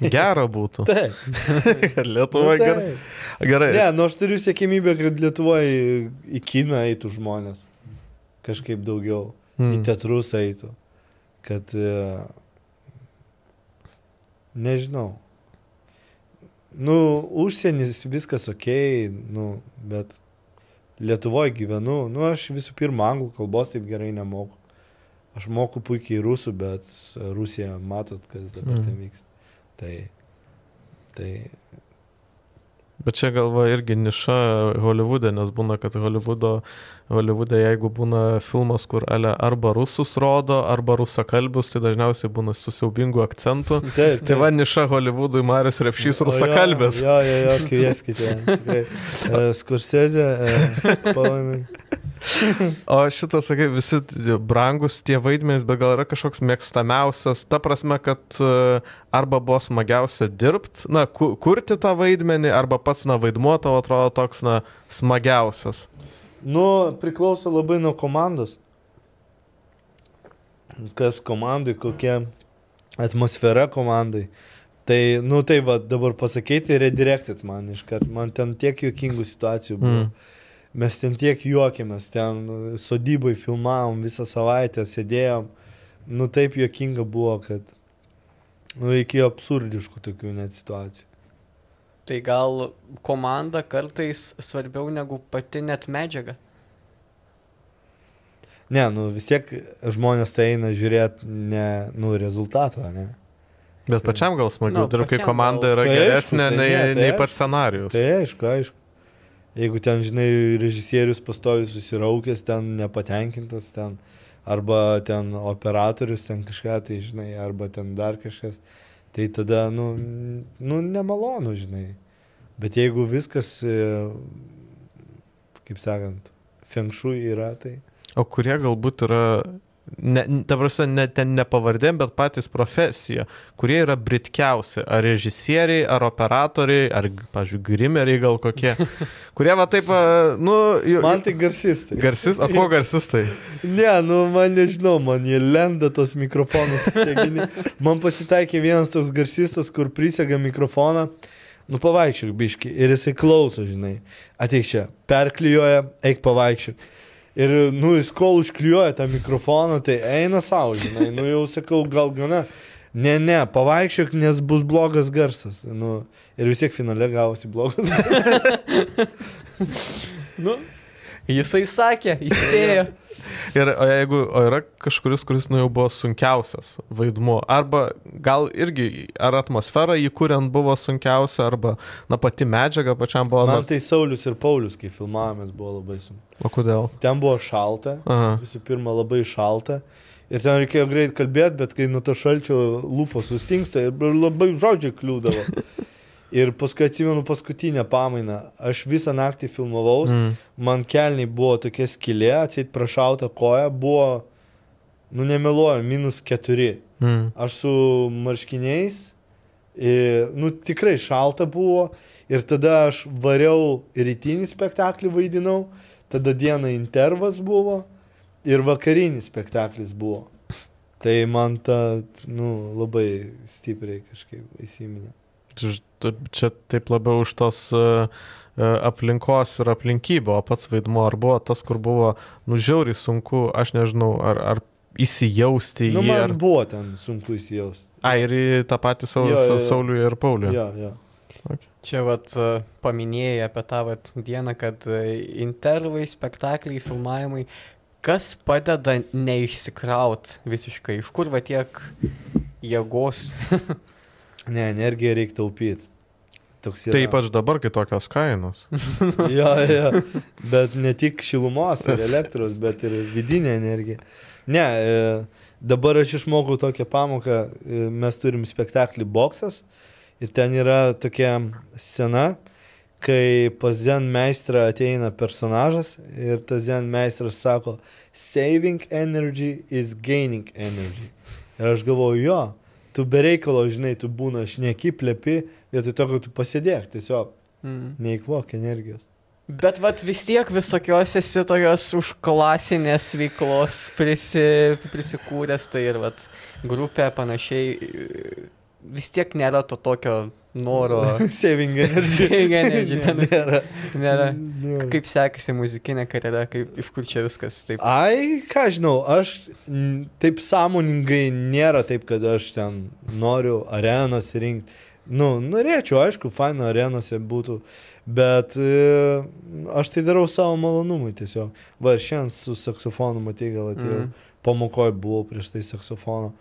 Gera būtų. Taip. Kad Lietuva Nu, gerai. Gerai. Ne, nu aš turiu siekimybę, kad Lietuvoje į kiną eitų žmonės. Kažkaip daugiau. Mm. Į Mm. teatrus eitų. Kad... E, nežinau. Nu, užsienis viskas ok, nu, bet Lietuvoje gyvenu. Nu, aš visų pirma, anglų kalbos taip gerai nemoku. Aš moku puikiai rusų, bet Rusija, matot, kas dabar Mm. ten vyksta. Tai... Tai Bet čia galva irgi niša Hollywoodė, nes būna, kad Hollywoodo, Hollywoodė, jeigu būna filmas, kur ale arba rusus rodo, arba rusakalbius, tai dažniausiai būna su siaubingu akcentu. Taip, Tai va niša Hollywoodui Marius Repšys rusakalbės. Jo, jo, jo, kvieskite. e, Paulai. O šitą, sakai, visi brangus tie vaidmenys, bet gal yra kažkoks mėgstamiausias, ta prasme, kad e, arba buvo smagiausia dirbti, na, ku, kurti tą vaidmenį, arba pats, na, vaidmuo tavo atrodo toks, na, smagiausias. Nu, priklauso labai nuo komandos. Kas komandai, kokia atmosfera komandai. Tai, nu, tai va, dabar pasakyti, redirected man iškart. Man ten tiek juokingų situacijų buvo. Mm. Mes ten tiek juokėmės, ten sodybai filmavom visą savaitę, sėdėjom. Nu taip juokinga buvo, kad nu, iki absurdiškų tokių net situacijų. Tai gal komanda kartais svarbiau negu pati net medžiaga. Ne, nu vis tiek žmonės tai eina žiūrėti ne, nu, rezultato, ne? Bet pačiam gal smagiau Nu, dirbti, kai komanda gal- yra Tai aišku, geresnė tai nei, ne, tai nei aišku. pats scenarius. Tai aišku, aišku. Jeigu ten, žinai, režisierius pastovi susiraukęs, ten nepatenkintas, ten arba ten operatorius, ten kažką, tai žinai, arba ten dar kažkas, tai tada, nu, nu nemalonu, žinai. Bet jeigu viskas, e, kaip sakant, fenkšui yra, tai... O kurie galbūt yra, ne, ta prasme, ne, ten ne pavardėm, bet patys profesija, kurie yra britkiausi, ar režisieriai, ar operatoriai, ar, pažiūrėjau, grimeriai gal kokie, kurie va taip, nu, jau- Man tai garsistai. Garsis, o ko garsistai? Ne, nu man nežinau, man jie lenda tos mikrofonus. Man pasitaikė vienas toks garsistas, kur prisega mikrofoną. Nu pavaikščiok biški ir jisai klauso, žinai. Ateik čia, perklijuoja, eik pavaikščiok. Ir, nu, jis kol užklijuoja tą mikrofoną, tai eina savo, žinai. Nu, jau sakau, gal gana. Ne, ne, pavaikščiok, nes bus blogas garsas. Nu, ir vis tiek finale gavosi blogas. Nu, jisai sakė, įspėjo. Ir o jeigu o yra kažkuris, kuris nu jau buvo sunkiausias vaidmuo, arba gal irgi, ar atmosfera jį kuriant buvo sunkiausia, arba, na, pati medžiaga pačiam buvo. Man nors- tai Saulis ir Paulius, kai filmavomės, buvo labai sunku. O kodėl? Ten buvo šalta, Aha. visų pirma labai šalta. Ir ten reikėjo greit kalbėti, bet kai nuo to šalčio lūpos sustingsta ir labai žodžiai kliūdavo. Ir paskui atsimenu paskutinę pamainą. Aš visą naktį filmavaus, mm. man kelniai buvo tokia skilė, atsit prašauta koja, buvo, nu nemeluoju, minus keturi. Mm. Aš su marškiniais, ir, nu tikrai šalta buvo. Ir tada aš variau rytinį spektaklį vaidinau, tada dieną intervas buvo ir vakarinis spektaklis buvo. Tai man ta, nu, labai stipriai kažkaip įsiminė. Čia taip labiau už tos uh, aplinkos ir aplinkybių, o pats vaidmuo ar buvo tas, kur buvo, nu, žiauriai sunku, aš nežinau, ar, ar įsijausti į Nu, jį. man Ar... buvo ten sunku įsijausti. A, ir į tą patį Sau- Jo, jo, Sa- jo. Saulių ir Paulių. Jo, jo. Čia vat e, paminėjai apie tą vat dieną, kad e, intervai, spektakliai, filmavimai. Kas padeda neišsikraut visiškai? Iš kur va tiek jėgos? Ne, energiją reikia taupyti. Tai ypač dabar, kai tokios kainos. jo, jo. Bet ne tik šilumos ir elektros, bet ir vidinė energija. Ne, e, dabar aš išmokau tokią pamoką, e, mes turim spektaklį boksas ir ten yra tokia scena, kai pas Zen meistrą ateina personažas ir tas Zen meistras sako, saving energy is gaining energy. Ir aš galvoju, jo, tu bereikalo, žinai, tu būna šneki, plepi, vietoj to, kad tu pasėdėk, tiesiog Mm. neįkvok energijos. Bet vat vis tiek visokios esi tokios užklasinės veiklos prisi, prisikūręs, tai ir vat grupė panašiai vis tiek nėra to tokio noro. Saving energy. Saving energy, ten nėra. Nėra. Nėra. Kaip sekasi muzikinė karjera, kaip, iš kur čia viskas taip. Ai, ką žinau, aš taip sąmoningai nėra taip, kad aš ten noriu arenas rinkti. Nu, norėčiau, aišku, faina arenose būtų, bet e, aš tai darau savo malonumui tiesiog. Va, šiandien su saksofonu, matai, gal atėjau, mm. pamokoje buvau prieš tai saksofono.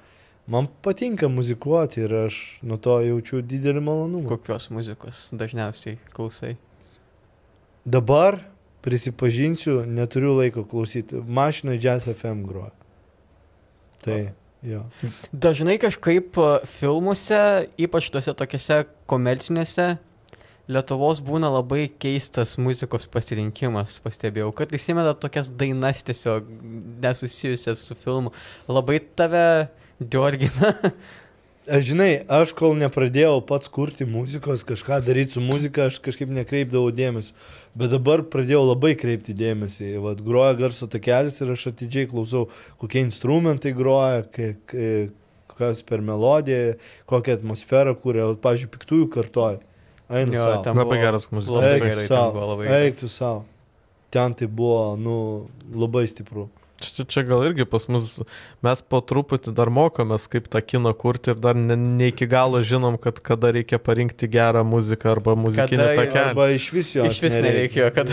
Man patinka muzikuoti ir aš nuo to jaučiu didelį malonumą. Kokios muzikos dažniausiai klausai? Dabar, prisipažinsiu, neturiu laiko klausyti. Mašinoje Jazz FM groja. Tai, jo. Dažnai kažkaip e, filmuose, ypač tuose tokiuose komercinėse, Lietuvos būna labai keistas muzikos pasirinkimas, pastebėjau. Kartais įmeta tokias dainas tiesiog nesusijusias su filmu. Labai tave diorgina. Aš žinai, aš kol nepradėjau pats kurti muzikos, kažką daryti su muzika, aš kažkaip nekreipdavau dėmesio. Bet dabar pradėjau labai kreipti dėmesį. Vat groja garso takelis ir aš atidžiai klausau, kokie instrumentai groja, kai, kai, kas per melodiją, kokią atmosferą kūrė. Vat, Pavyzdžiui, piktųjų kartoj. Einu Jo, savo. ten Labai geras muzikos. Labai Eik gerai, tu ten sau, buvo labai gerai. eik tu savo. Ten tai buvo, nu, labai stipru. Čia, čia gal irgi pas mus, mes po truputį dar mokomės, kaip tą kiną kurti ir dar ne, ne iki galo žinom, kad kada reikia parinkti gerą muziką arba muzikinį Kada- takelį. Arba iš vis jo. Iš vis nereikėjo, kad...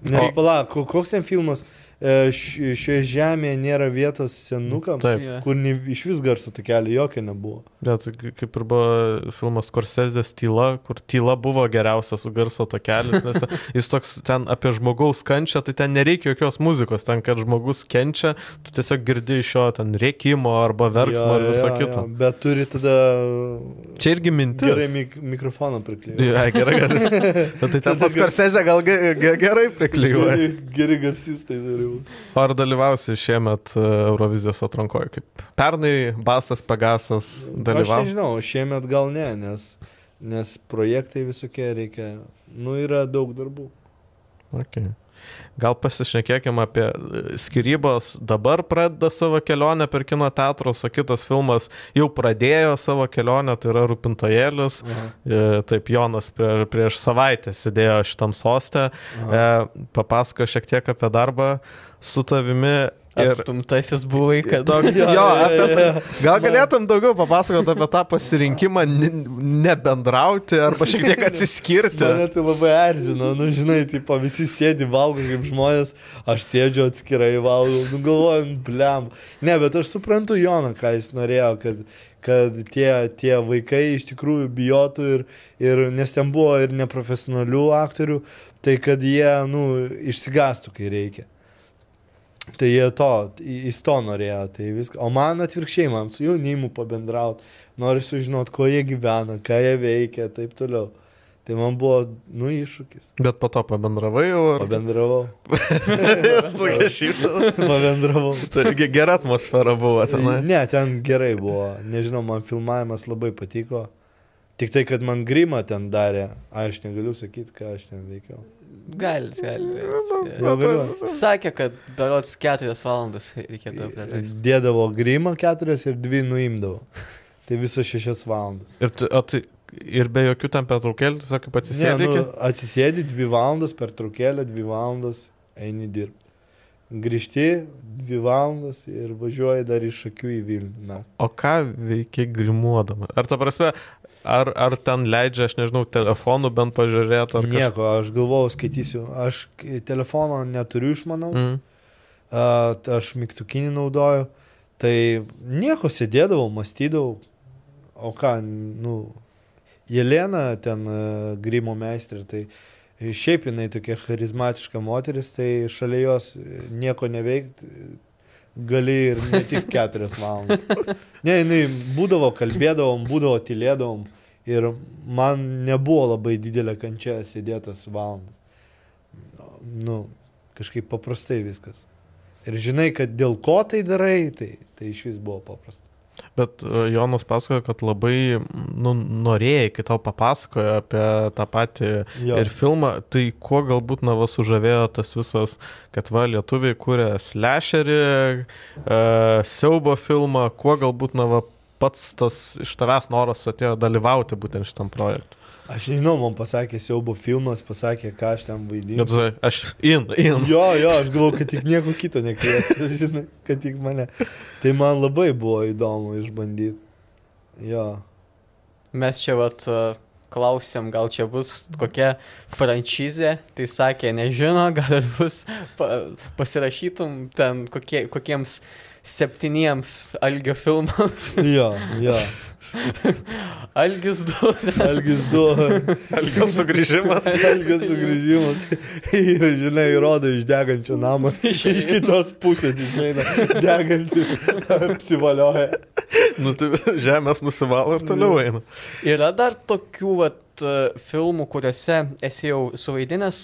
Nes palauk, ko- koks ten filmas, šioje žemėje nėra vietos senukam, Taip. Kur nei, iš vis garso takelio jokio nebuvo. Bet k- kaip ir buvo filmas Korsezės tyla, kur tyla buvo geriausias su garso takelis, nes jis toks ten apie žmogaus kančią, tai ten nereikia jokios muzikos, ten kad žmogus kenčia, tu tiesiog girdi iš jo ten rėkimo arba verksmo ar viso kito. Bet turi tada Čia irgi mintis. gerai mik mikrofoną priklijuoti. Ja, gerai, gerai. Bet tai ten pas Korsezę gal ge- ge- gerai priklijuoja. Geri, geri garsistai turi būti. O ar dalyvausi šiemet e, Eurovizijos atrankoje? Kaip pernai Basas Pegasas Aš dalyvavo? nežinau, šiemet gal ne, nes, nes projektai visokie reikia, nu yra daug darbų. Okay. Gal pasišnekėkime apie e, skirybos. Dabar pradeda savo kelionę per kino teatrus, o kitas filmas jau pradėjo savo kelionę, tai yra Rūpintojėlis. E, Taip, Jonas prie, prieš savaitę sėdėjo šitam sostė. E, papasako šiek tiek apie darbą su tavimi. Ir Atstumtasis buvai, kad... toks, jo, apie tai. Gal galėtum daugiau papasakoti apie tą pasirinkimą nebendrauti arba šiek tiek atsiskirti. Mane tai labai erzino, nu žinai, tipo, visi sėdi valgo kaip žmonės, aš sėdžiu atskirai valgau, nu galvoju, nu, blem. Ne, bet aš suprantu Joną, ką jis norėjo, kad, kad tie, tie vaikai iš tikrųjų bijotų ir, ir nes ten buvo ir neprofesionalių aktorių, tai kad jie, nu, išsigastų, kai reikia. Tai jie to, jis to norėjo, tai viską. O man atvirkščiai, man su jaunimu pabendrauti, noriu sužinoti, ko jie gyvena, ką jie veikia, taip toliau. Tai man buvo, nu, iššūkis. Bet po to pabendravai jau. Ar... Pabendravau. Tokia šypsena. Pabendravau. Taigi gera atmosfera buvo tenai. Ne, ten gerai buvo. Nežinau, man filmavimas labai patiko. Tik tai, kad man grimą ten darė, aš negaliu sakyti, ką aš ten veikiau. Gali, gali. Jau galiu. Sakė, kad berots keturias valandas reikėtų praleisti. Dėdavo grimą keturias ir dvi nuimdavo. Tai viso šešias valandas. Ir, tu, o tai, ir be jokių ten pertraukėlių, tiesiog kaip Ne, atsisėdė. nu, atsisėdi dvi valandas per trukėlę, dvi valandas eini dirbti. Grįžti dvi valandas ir važiuoji dar iš akių į Vilnių. Na. O ką veikia grimuodama? Ar ta prasme, ar, ar ten leidžia, aš nežinau, telefonų bent pažiūrėti, ar Nieko, aš galvojau, skaitysiu. Aš telefono neturiu išmanaus, Mm. t- aš mygtukinį naudoju. Tai nieko sėdėdavau, mąstydavau. O ką, nu, Jelena ten a, grimo meistrė, tai šiaip jinai tokia charizmatiška moteris, tai šalia jos e, nieko neveikti gali ir ne tik keturias valandas. Ne, jinai būdavo, kalbėdavom, būdavo, tylėdavom ir man nebuvo labai didelė kančia sėdėtas valandas. Nu, kažkaip paprastai viskas. Ir žinai, kad dėl ko tai darai, tai, tai iš vis buvo paprasta. Bet e, Jonas pasakojo, kad labai nu, norėjai, kai tau papasakojo apie tą patį Jo. ir filmą, tai kuo galbūt na va sužavėjo tas visas, kad va lietuviai kūrė slasherį, uh, siaubo filmą, kuo galbūt na va pats tas iš tavęs noras atėjo dalyvauti būtent šitam projektui. Aš nežinau, man pasakė siaubo filmas, pasakė, ką aš ten Kad vaidinsiu. aš in, in. Jo, jo, aš galvoju, kad tik nieko kito nekvies, žinai, kad tik mane. Tai man labai buvo įdomu išbandyti. Jo. Mes čia vat a, klausėm, gal čia bus kokia franšizė, tai sakė, nežino, gal bus, pa, pasirašytum ten kokie, kokiems septyniems Algio filmams. Jo, jo. Algis du. Algis du. Algio sugrįžimas. Algis sugrįžimas. Ir, žinai, rodo iš degančio namo. Iš kitos pusės išeina degantis. Apsivalioja. Nu, tai žemės nusivalo ir toliau eina. Yra dar tokių vat, filmų, kuriuose esi jau suvaidinęs,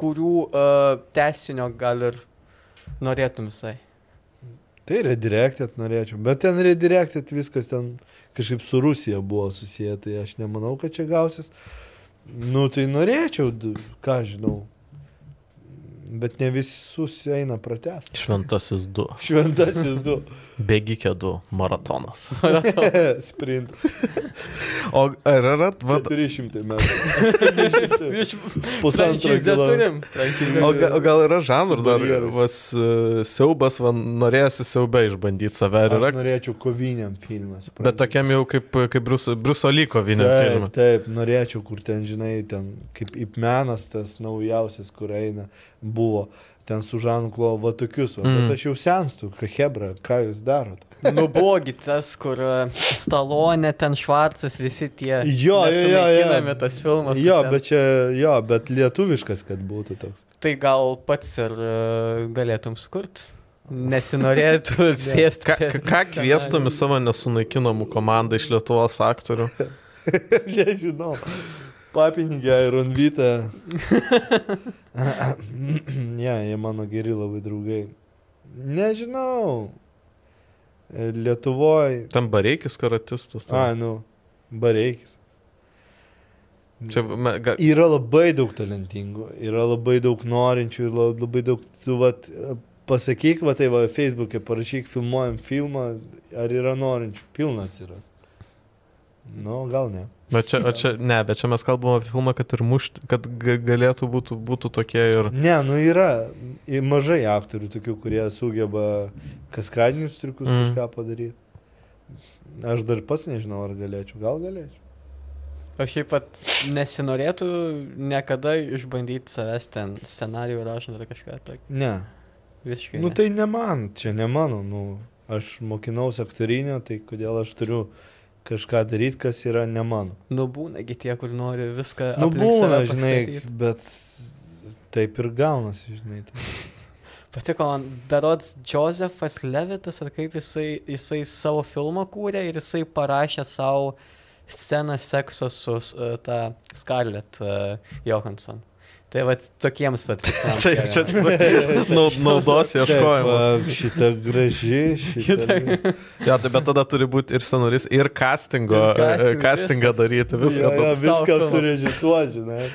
kurių uh, tesinio gal ir norėtum visai. Tai redirected norėčiau. Bet ten redirected viskas ten kažkaip su Rusija buvo susiję. Tai aš nemanau, kad čia gausis. Nu, tai norėčiau, ką žinau. Bet ne visus eina pratęs. Šventasis 2. Šventasis du. Bėgikė 2. Maratonas. Sprintas. O ar yra, va, 400 metų. Pusantro Franšizę kilo. turim. Franšizę. o, ga- o gal yra žanrų dar, vas, e, siaubas, va, norėsi siaubę išbandyti save, ar Aš yra, norėčiau koviniam supranti? bet tokiam jau kaip, kaip Bruso, Bruso Lyko vinė Taip, filmą. taip, norėčiau, kur ten, žinai, ten kaip įpmenas tas naujausias, kur eina, buvo. ten su Žanu Klo, va tokius, va. Mm. bet aš jau senstu, ką Hebra, ką jūs darote. Nu, buvogi tas, kur e, Stalonė, ten Švarcas, visi tie. Jo, jo, jo, jo. tas filmas. Jo, ten- bet čia, jo, bet lietuviškas, kad būtų toks. Tai gal pats ir e, galėtum sukurti. Nesinorėtų sėsti. Ką, ką- ką kvieštum į savo nesunaikinamų komandą iš Lietuvos aktorių? Nežinau. Papinigė ir Ronvytė. ne, jie mano geri labai draugai. Nežinau. Lietuvoje. Ten bareikis karatistas. ten. A, nu, bareikis. Čia, me, ga, Yra labai daug talentingų, yra labai daug norinčių ir la- labai daug, tu vat, pasakyk, va tai va, Facebook'e parašyk, filmuojam filmą, ar yra norinčių, pilna atsiras. Nu, gal ne. Bet čia, čia, ne, bet čia mes kalbame apie filmą, kad ir mušti, kad ga, galėtų būtų, būtų tokie ir... Ne, nu yra mažai aktorių tokių, kurie sugeba kaskadinius triukus Mm. mm. kažką padaryti. Aš dar pats nežinau, ar galėčiau, gal galėčiau. O šiaip pat nesinorėtų niekada išbandyti savęs ten scenarijų rašant ar kažką tokio. Ne. Visiškai. Nu ne. tai ne man, čia ne mano, nu, aš mokinausi aktorinio, tai kodėl aš turiu kažką daryti, kas yra ne mano. Nu būnagi tie, kur nori viską. Nu būna, žinai, bet taip ir gaunasi, žinai. Tai. Patiko man, berods Josefas Levitas, ar kaip jisai, jisai savo filmą kūrė ir jisai parašė savo sceną sekso su uh, ta Scarlett uh, Johansson. Tai va tokiems va. Tai čia naudos ieškojimas. Šita graži, šita. Jo, tai bet tada turi būti ir scenaris, ir castingo, Ir ir castingą viskas. daryti, viską. Ja, ja, viską surežisuoti, žinai.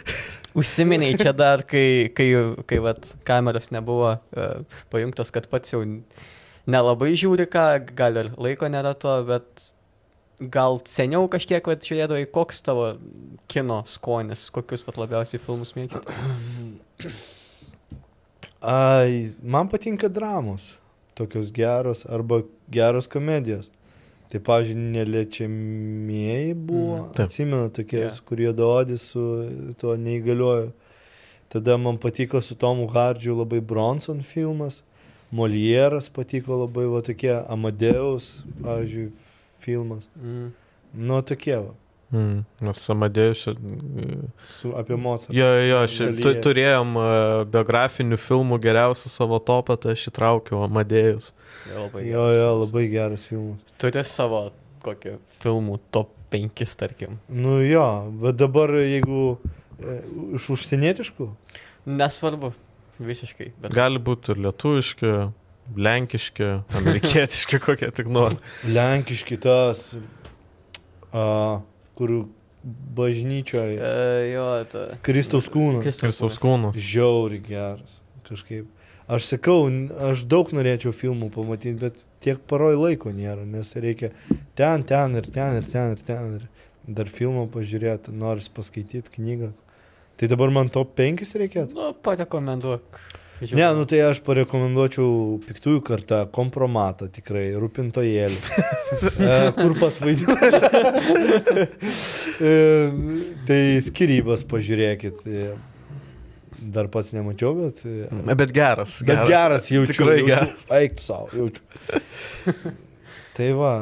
Užsiminiai čia dar, kai, kai, kai vat, kameros nebuvo uh, pajungtos, kad pats jau nelabai žiūri ką, gal ir laiko nėra to, bet gal seniau kažkiek vat, žiūrėdavai, koks tavo kino skonis, kokius pat labiausiai filmus mėgsti. Ai, man patinka dramos, tokios geros arba geros komedijos. Tai, pavyzdžiui, neliečiamieji buvo, Mm, taip. atsimenu, tokie, yeah. kurie daodis su tuo neįgaliuoju. Tada man patiko su Tomu Hardžiu labai Bronson filmas, Molieras patiko labai, va tokie Amadeus, pavyzdžiui, filmas. Mm. Nu, tokie, va, Mm, Mes Amadėjus. čia- su, apie Mozartą. Jo, jo, jo, ši, tu, turėjom e, biografinių filmų geriausių savo topą, tai aš įtraukiau Amadėjus. Jo, labai Jo, jo, labai geras filmas. Turi savo kokį filmų top 5, tarkim. Nu jo, bet dabar jeigu e, iš užsienietiškų, Nesvarbu, visiškai. Bet... Gali būti ir lietuviški, lenkiški, amerikietiški, kokie tik nori. lenkiški tas, a, kur bažnyčioje, E, jo, ta. Kristaus kūnas, Kristaus kūnas. žiauri geras kažkaip. Aš sakau, aš daug norėčiau filmų pamatyti, bet tiek paroj laiko nėra, nes reikia ten, ten ir ten ir ten ir ten ir dar filmą pažiūrėti, nors paskaityti knygą. Tai dabar man top 5 reikėtų? Nu, parekomenduok. Ne, nu tai aš parekomenduočiau piktųjų kartą kompromatą tikrai, rūpintojėlį. e, kur pats vaidina. e, tai skirybas pažiūrėkit. E, dar pats nemačiau, bet... Bet geras. bet geras jaučiu. Tikrai jaučiu. geras. Eik savo, jaučiu. tai va,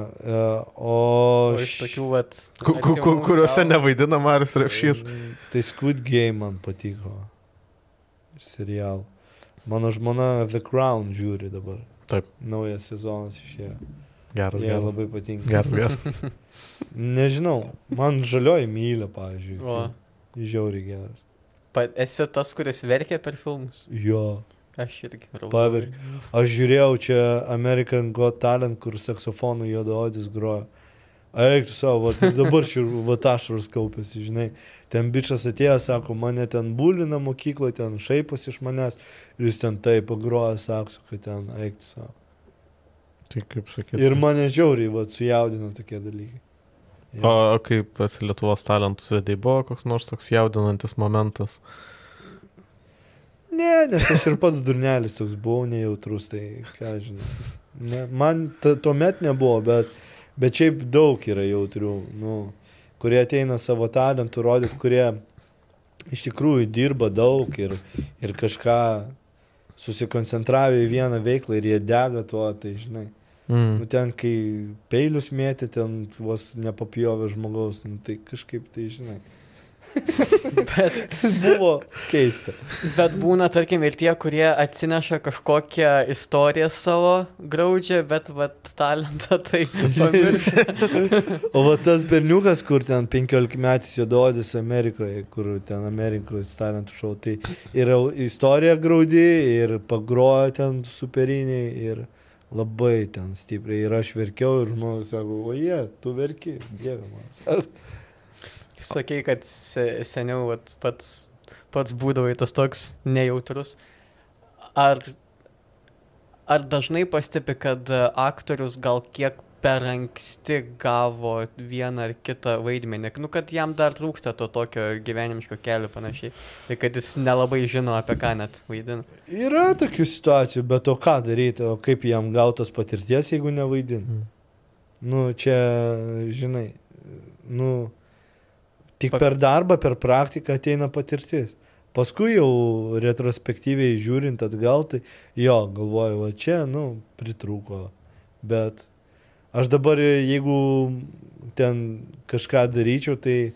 o... O iš tokių, vat. Kuriuose sau- nevaidina Marius Repšys. Tai Squid Game man patiko. Serial. Mano žmona The Crown žiūri dabar. Taip. Naujas sezonas išėjo. Geras, Jie geras. labai patinka. Geras, geras. Nežinau, man žalioji mylė, pavyzdžiui. O. Žiauriai geras. Pa, esi tas, kuris verkia per filmus. Jo, Aš irgi. paverk. Aš žiūrėjau čia American Got Talent, kur saksofonų juodaodis groja. Eik tu savo, va, tai dabar šir, va tašaras kaupėsi, žinai. Ten bičias atėjo, sako, mane ten būlina mokykloje, ten šaipas iš manęs. Ir jūs ten taip pagroja saksu, kad ten eik tu savo. Tai kaip sakyti. Ir mane žiauriai, va, sujaudino tokie dalykai. O, o kaip pas Lietuvos talentus vedai buvo koks nors toks jaudinantis momentas. Ne, nes aš ir pats durnelis toks buvau nejautrus, tai ką žinau. Ne, man tuomet nebuvo, bet, bet šiaip daug yra jautrių, nu, kurie ateina savo talentų rodyti, kurie iš tikrųjų dirba daug ir, ir kažką susikoncentravę į vieną veiklą ir jie dega tuo, tai žinai. Mm. Nu ten, kai peilius mėtė, ten vos nepapjovė žmogaus, nu tai kažkaip tai žinai. Bet, Buvo keista. bet būna, tarkim, ir tie, kurie atsineša kažkokią istoriją savo graudžią, bet vat, talentą tai pamiršta. O va tas berniukas, kur ten 15 metais juododis Amerikoje, kur ten Amerikos talentų šou, tai yra istorija graudi ir pagrojo ten superiniai ir labai ten stipriai. Ir aš verkiau ir žmogus sako, o jie, tu verki, dieve man. Sakei, kad se, seniau vat, pats, pats būdavai tas toks nejautrus. Ar, ar dažnai pastebi, kad e, aktorius gal kiek per anksti gavo vieną ar kitą vaidmenį, nu kad jam dar trūksta to tokio gyvenimiško kelio panašiai, ir kad jis nelabai žino, apie ką net vaidina. Yra tokių situacijų, bet o ką daryti, o kaip jam gautos patirties, jeigu nevaidin? Mm. Nu, čia, žinai, nu, tik per darbą, per praktiką ateina patirtis. Paskui jau retrospektyviai žiūrint atgal, tai jo, galvoju, va čia, nu, pritrūko. Bet aš dabar, jeigu ten kažką daryčiau, tai,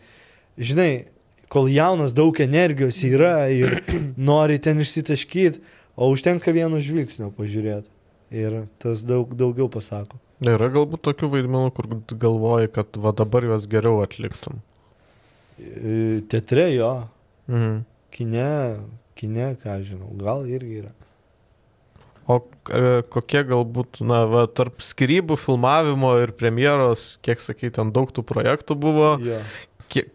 žinai, kol jaunas daug energijos yra ir nori ten išsitaškyti, o užtenka vieno žvilgsnio pažiūrėti. Ir tas daug daugiau pasako. Yra galbūt tokių vaidmenų, kur galvoji, kad va dabar juos geriau atliktum. Teatre jo, Mhm. kine, kine, ką žinau, gal irgi yra. O e, kokie galbūt, na, va, tarp skirybų, filmavimo ir premjeros, kiek sakai, ten daug tų projektų buvo, Jo. kiek,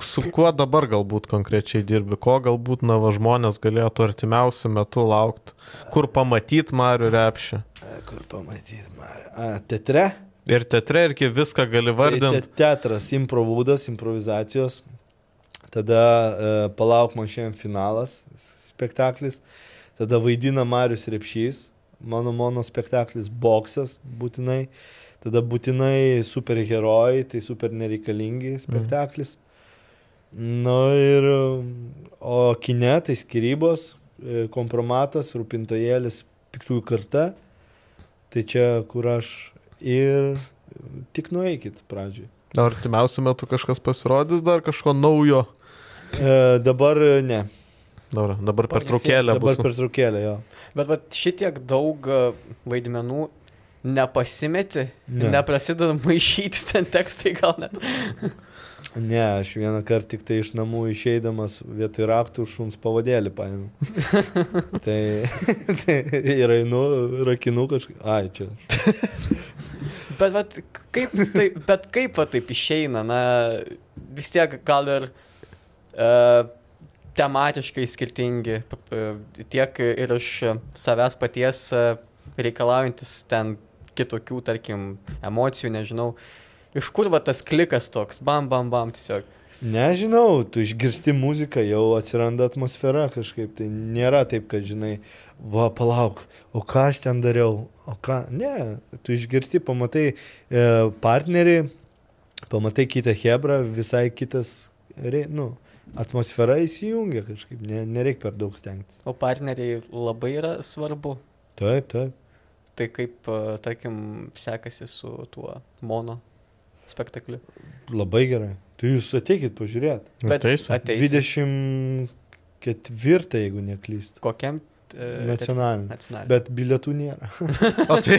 su kuo dabar galbūt konkrečiai dirbi, ko galbūt, na, va, žmonės galėtų artimiausių metų laukti, kur pamatyti Marių repšį. E, Kur pamatyti, Marė? A, teatre? Ir teatre irgi viską gali Tai vardinti. te- teatras, improvūdas, improvizacijos. Tada e, palauk man šiandien finalas, spektaklis. Tada vaidina Marius Repšys, mano mono spektaklis Boksas būtinai. Tada būtinai superherojai, tai super nereikalingi spektaklis. Na ir, o kine tai skirybos, e, kompromatas, rūpintojėlis, piktųjų karta. Tai čia, kur aš ir tik nueikit pradžioj. Ar artimiausių metų kažkas pasirodys dar kažko naujo? E, dabar ne. Dabar, dabar per Pailsės, traukėlę Dabar bus. per traukėlę jo. Bet vat, šitiek daug e, vaidmenų nepasimeti, Ne. ne. neprasideda maišyti ten tekstai gal net. Ne, aš vieną kartą tik tai iš namų išeidamas vietoj raktų šuns pavadėlį paėmiau. tai, tai ir einu, rakinu kažkaip. Ai, čia. Bet, vat, kaip, tai, bet kaip va, taip išeina, na, vis tiek gal ir uh, tematiškai skirtingi, tiek ir iš savęs paties uh, reikalaujantis ten kitokių, tarkim, emocijų, nežinau. Iš kur va tas klikas toks, bam, bam, bam, tiesiog. Nežinau, tu išgirsti muziką, jau atsiranda atmosfera kažkaip. Tai nėra taip, kad žinai, va, palauk, o ką aš ten dariau, o ką. Ne, tu išgirsti, pamatai e, partnerį, pamatai kitą hebrą, visai kitas, re, nu, atmosfera įsijungia kažkaip, ne, nereikia per daug stengtis. O partneriai labai yra svarbu. Taip, taip. Tai kaip, uh, tarkim, sekasi su tuo mono spektakliu. Labai gerai. Tu jūs ateikit pažiūrėti. Bet ateisi. 24, jeigu neklystu. Kokiam? Uh, Nacionalinį. Nacionalinį. Bet bilietų nėra. O tai,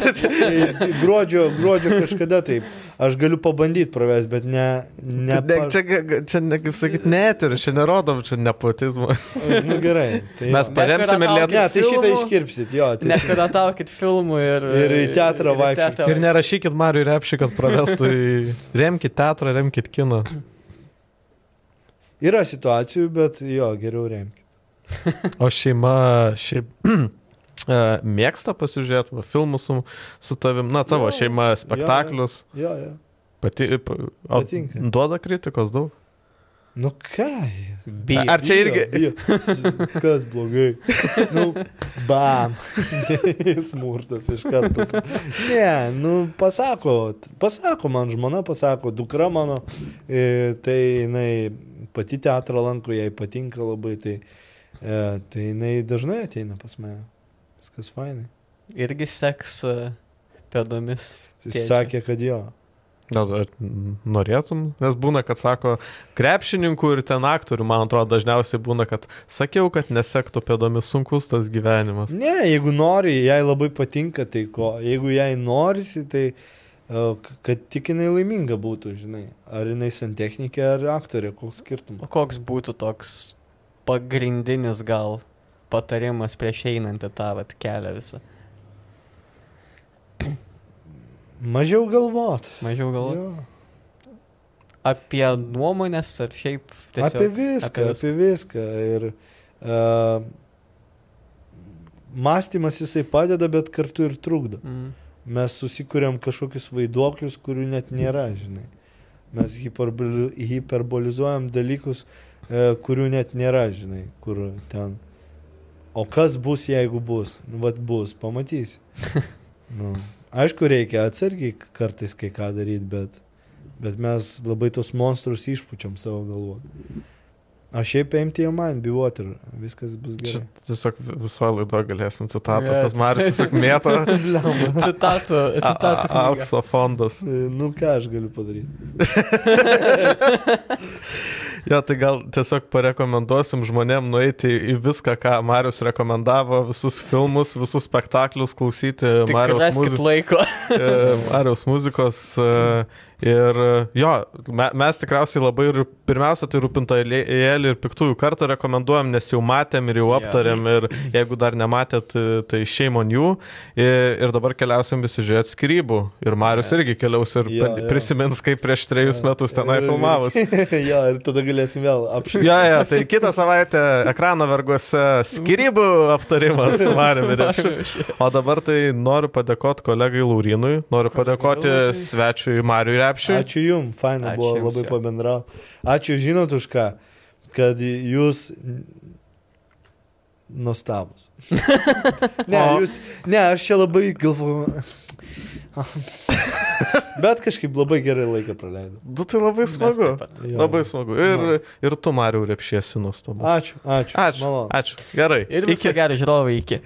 Tai, tai gruodžio, gruodžio kažkada taip. Aš galiu pabandyti pravesti, bet ne... ne ne, čia, ga- čia, ne, kaip sakyti, net ir čia nerodom, čia nepotizmo. Nu gerai. Tai Mes jo. paremsim ir lietuvių. Ne, tai šitą iškirpsit, jo. Tai... Nepirataukit filmų ir... Ir į teatrą vaikščiokit. Ir nerašykit Mariui Repšį, kad pravestų į... Remkit teatrą, remkit kiną. Yra situacijų, bet jo, geriau remkite. O šeima šiaip e, mėgsta pasižiūrėti filmus su, su tavim, na tavo Jo, šeima, jo, jo. spektaklius. Jo, jo. Pati, pa, o Patinka. duoda kritikos daug. Nu ką? Bijo. Ar čia irgi... Bijo, bijo. Kas blogai? Nu, bam. Smurtas iš karto. Ne, nu, pasako, pasako man žmona, pasako, dukra mano, e, tai jinai pati teatrą lanko, jai patinka labai, tai E, tai jinai dažnai ateina pas mane. Viskas fainai. Irgi seks e, pėdomis. Jis sakė, kad jo. Ar norėtum? Nes būna, kad sako, krepšininkų ir ten aktorių, man atrodo, dažniausiai būna, kad sakiau, kad nesektų pėdomis sunkus tas gyvenimas. Ne, jeigu nori, jai labai patinka, tai ko. Jeigu jai norisi, tai e, kad tik jinai laiminga būtų, žinai. Ar jinai santechnikė, ar aktorė, koks O skirtumas. koks būtų toks pagrindinis gal patarimas prieš einant į tą vat, kelią visą? Mažiau galvot. Mažiau gal Jo. apie nuomonės ar šiaip tiesiog. Apie viską, apie, apie viską. Ir uh, mąstymas jisai padeda, bet kartu ir trukdo. Mm. Mes susikūrėm kažkokius vaiduoklius, kurių net nėra, žinai. Mes hiperboli- hiperbolizuojam dalykus, e, kurių net nėra, žinai, kur ten. O kas bus, jeigu bus? Nu, vat bus, pamatysi. Nu, aišku, reikia atsargiai kartais kai ką daryti, bet, bet mes labai tos monstrus išpučiam savo galvo. O šiaip paimti jau man, bijuot ir viskas bus Čia gerai. tiesiog visoje laidoje galėsim citatas, Jo. tas Maris tiesiog mėto a- knyga. aukso fondas. Nu ką aš galiu padaryti? Jo, tai gal tiesiog parekomenduosim žmonėm nueiti į viską, ką Marius rekomendavo, visus filmus, visus spektaklius, klausyti Marius, raskit muzi laiko. e, Marius muzikos. Ir jo, me, mes tikriausiai labai ir pirmiausia, tai rūpintojėlį ir piktųjų kartą rekomenduojam, nes jau matėm ir jau aptarėm ir jeigu dar nematėt, tai shame on you. Ir, dabar keliausim visi žiūrėti skirybų. Ir Marius irgi keliaus ir Jo, pa- jo. prisimins, kaip prieš trejus metus tenai filmavus. jo, ir tada galėsim vėl apšaukti. Jo, jo, tai kitą savaitę ekrano verguose skirybų aptarimas su Mariumi. O dabar tai noriu padėkoti kolegai Laurinui, noriu padėkoti svečiui Mariui Repšiui. Ačiū Jums, faina Ačiū buvo jums, labai pabendrauti. Ačiū žinot už ką, kad Jūs nuostabus. ne, jūs, ne, aš čia labai galvoju. Bet kažkaip labai gerai laiką praleidau. Du tai labai smagu. Labai smagu. Ir, ir tu, Mariu, repšiesi nuostabu. Ačiū, ačiū. Ačiū. Malonu. Ačiū. Gerai. Ir viso gero žiūrovai iki.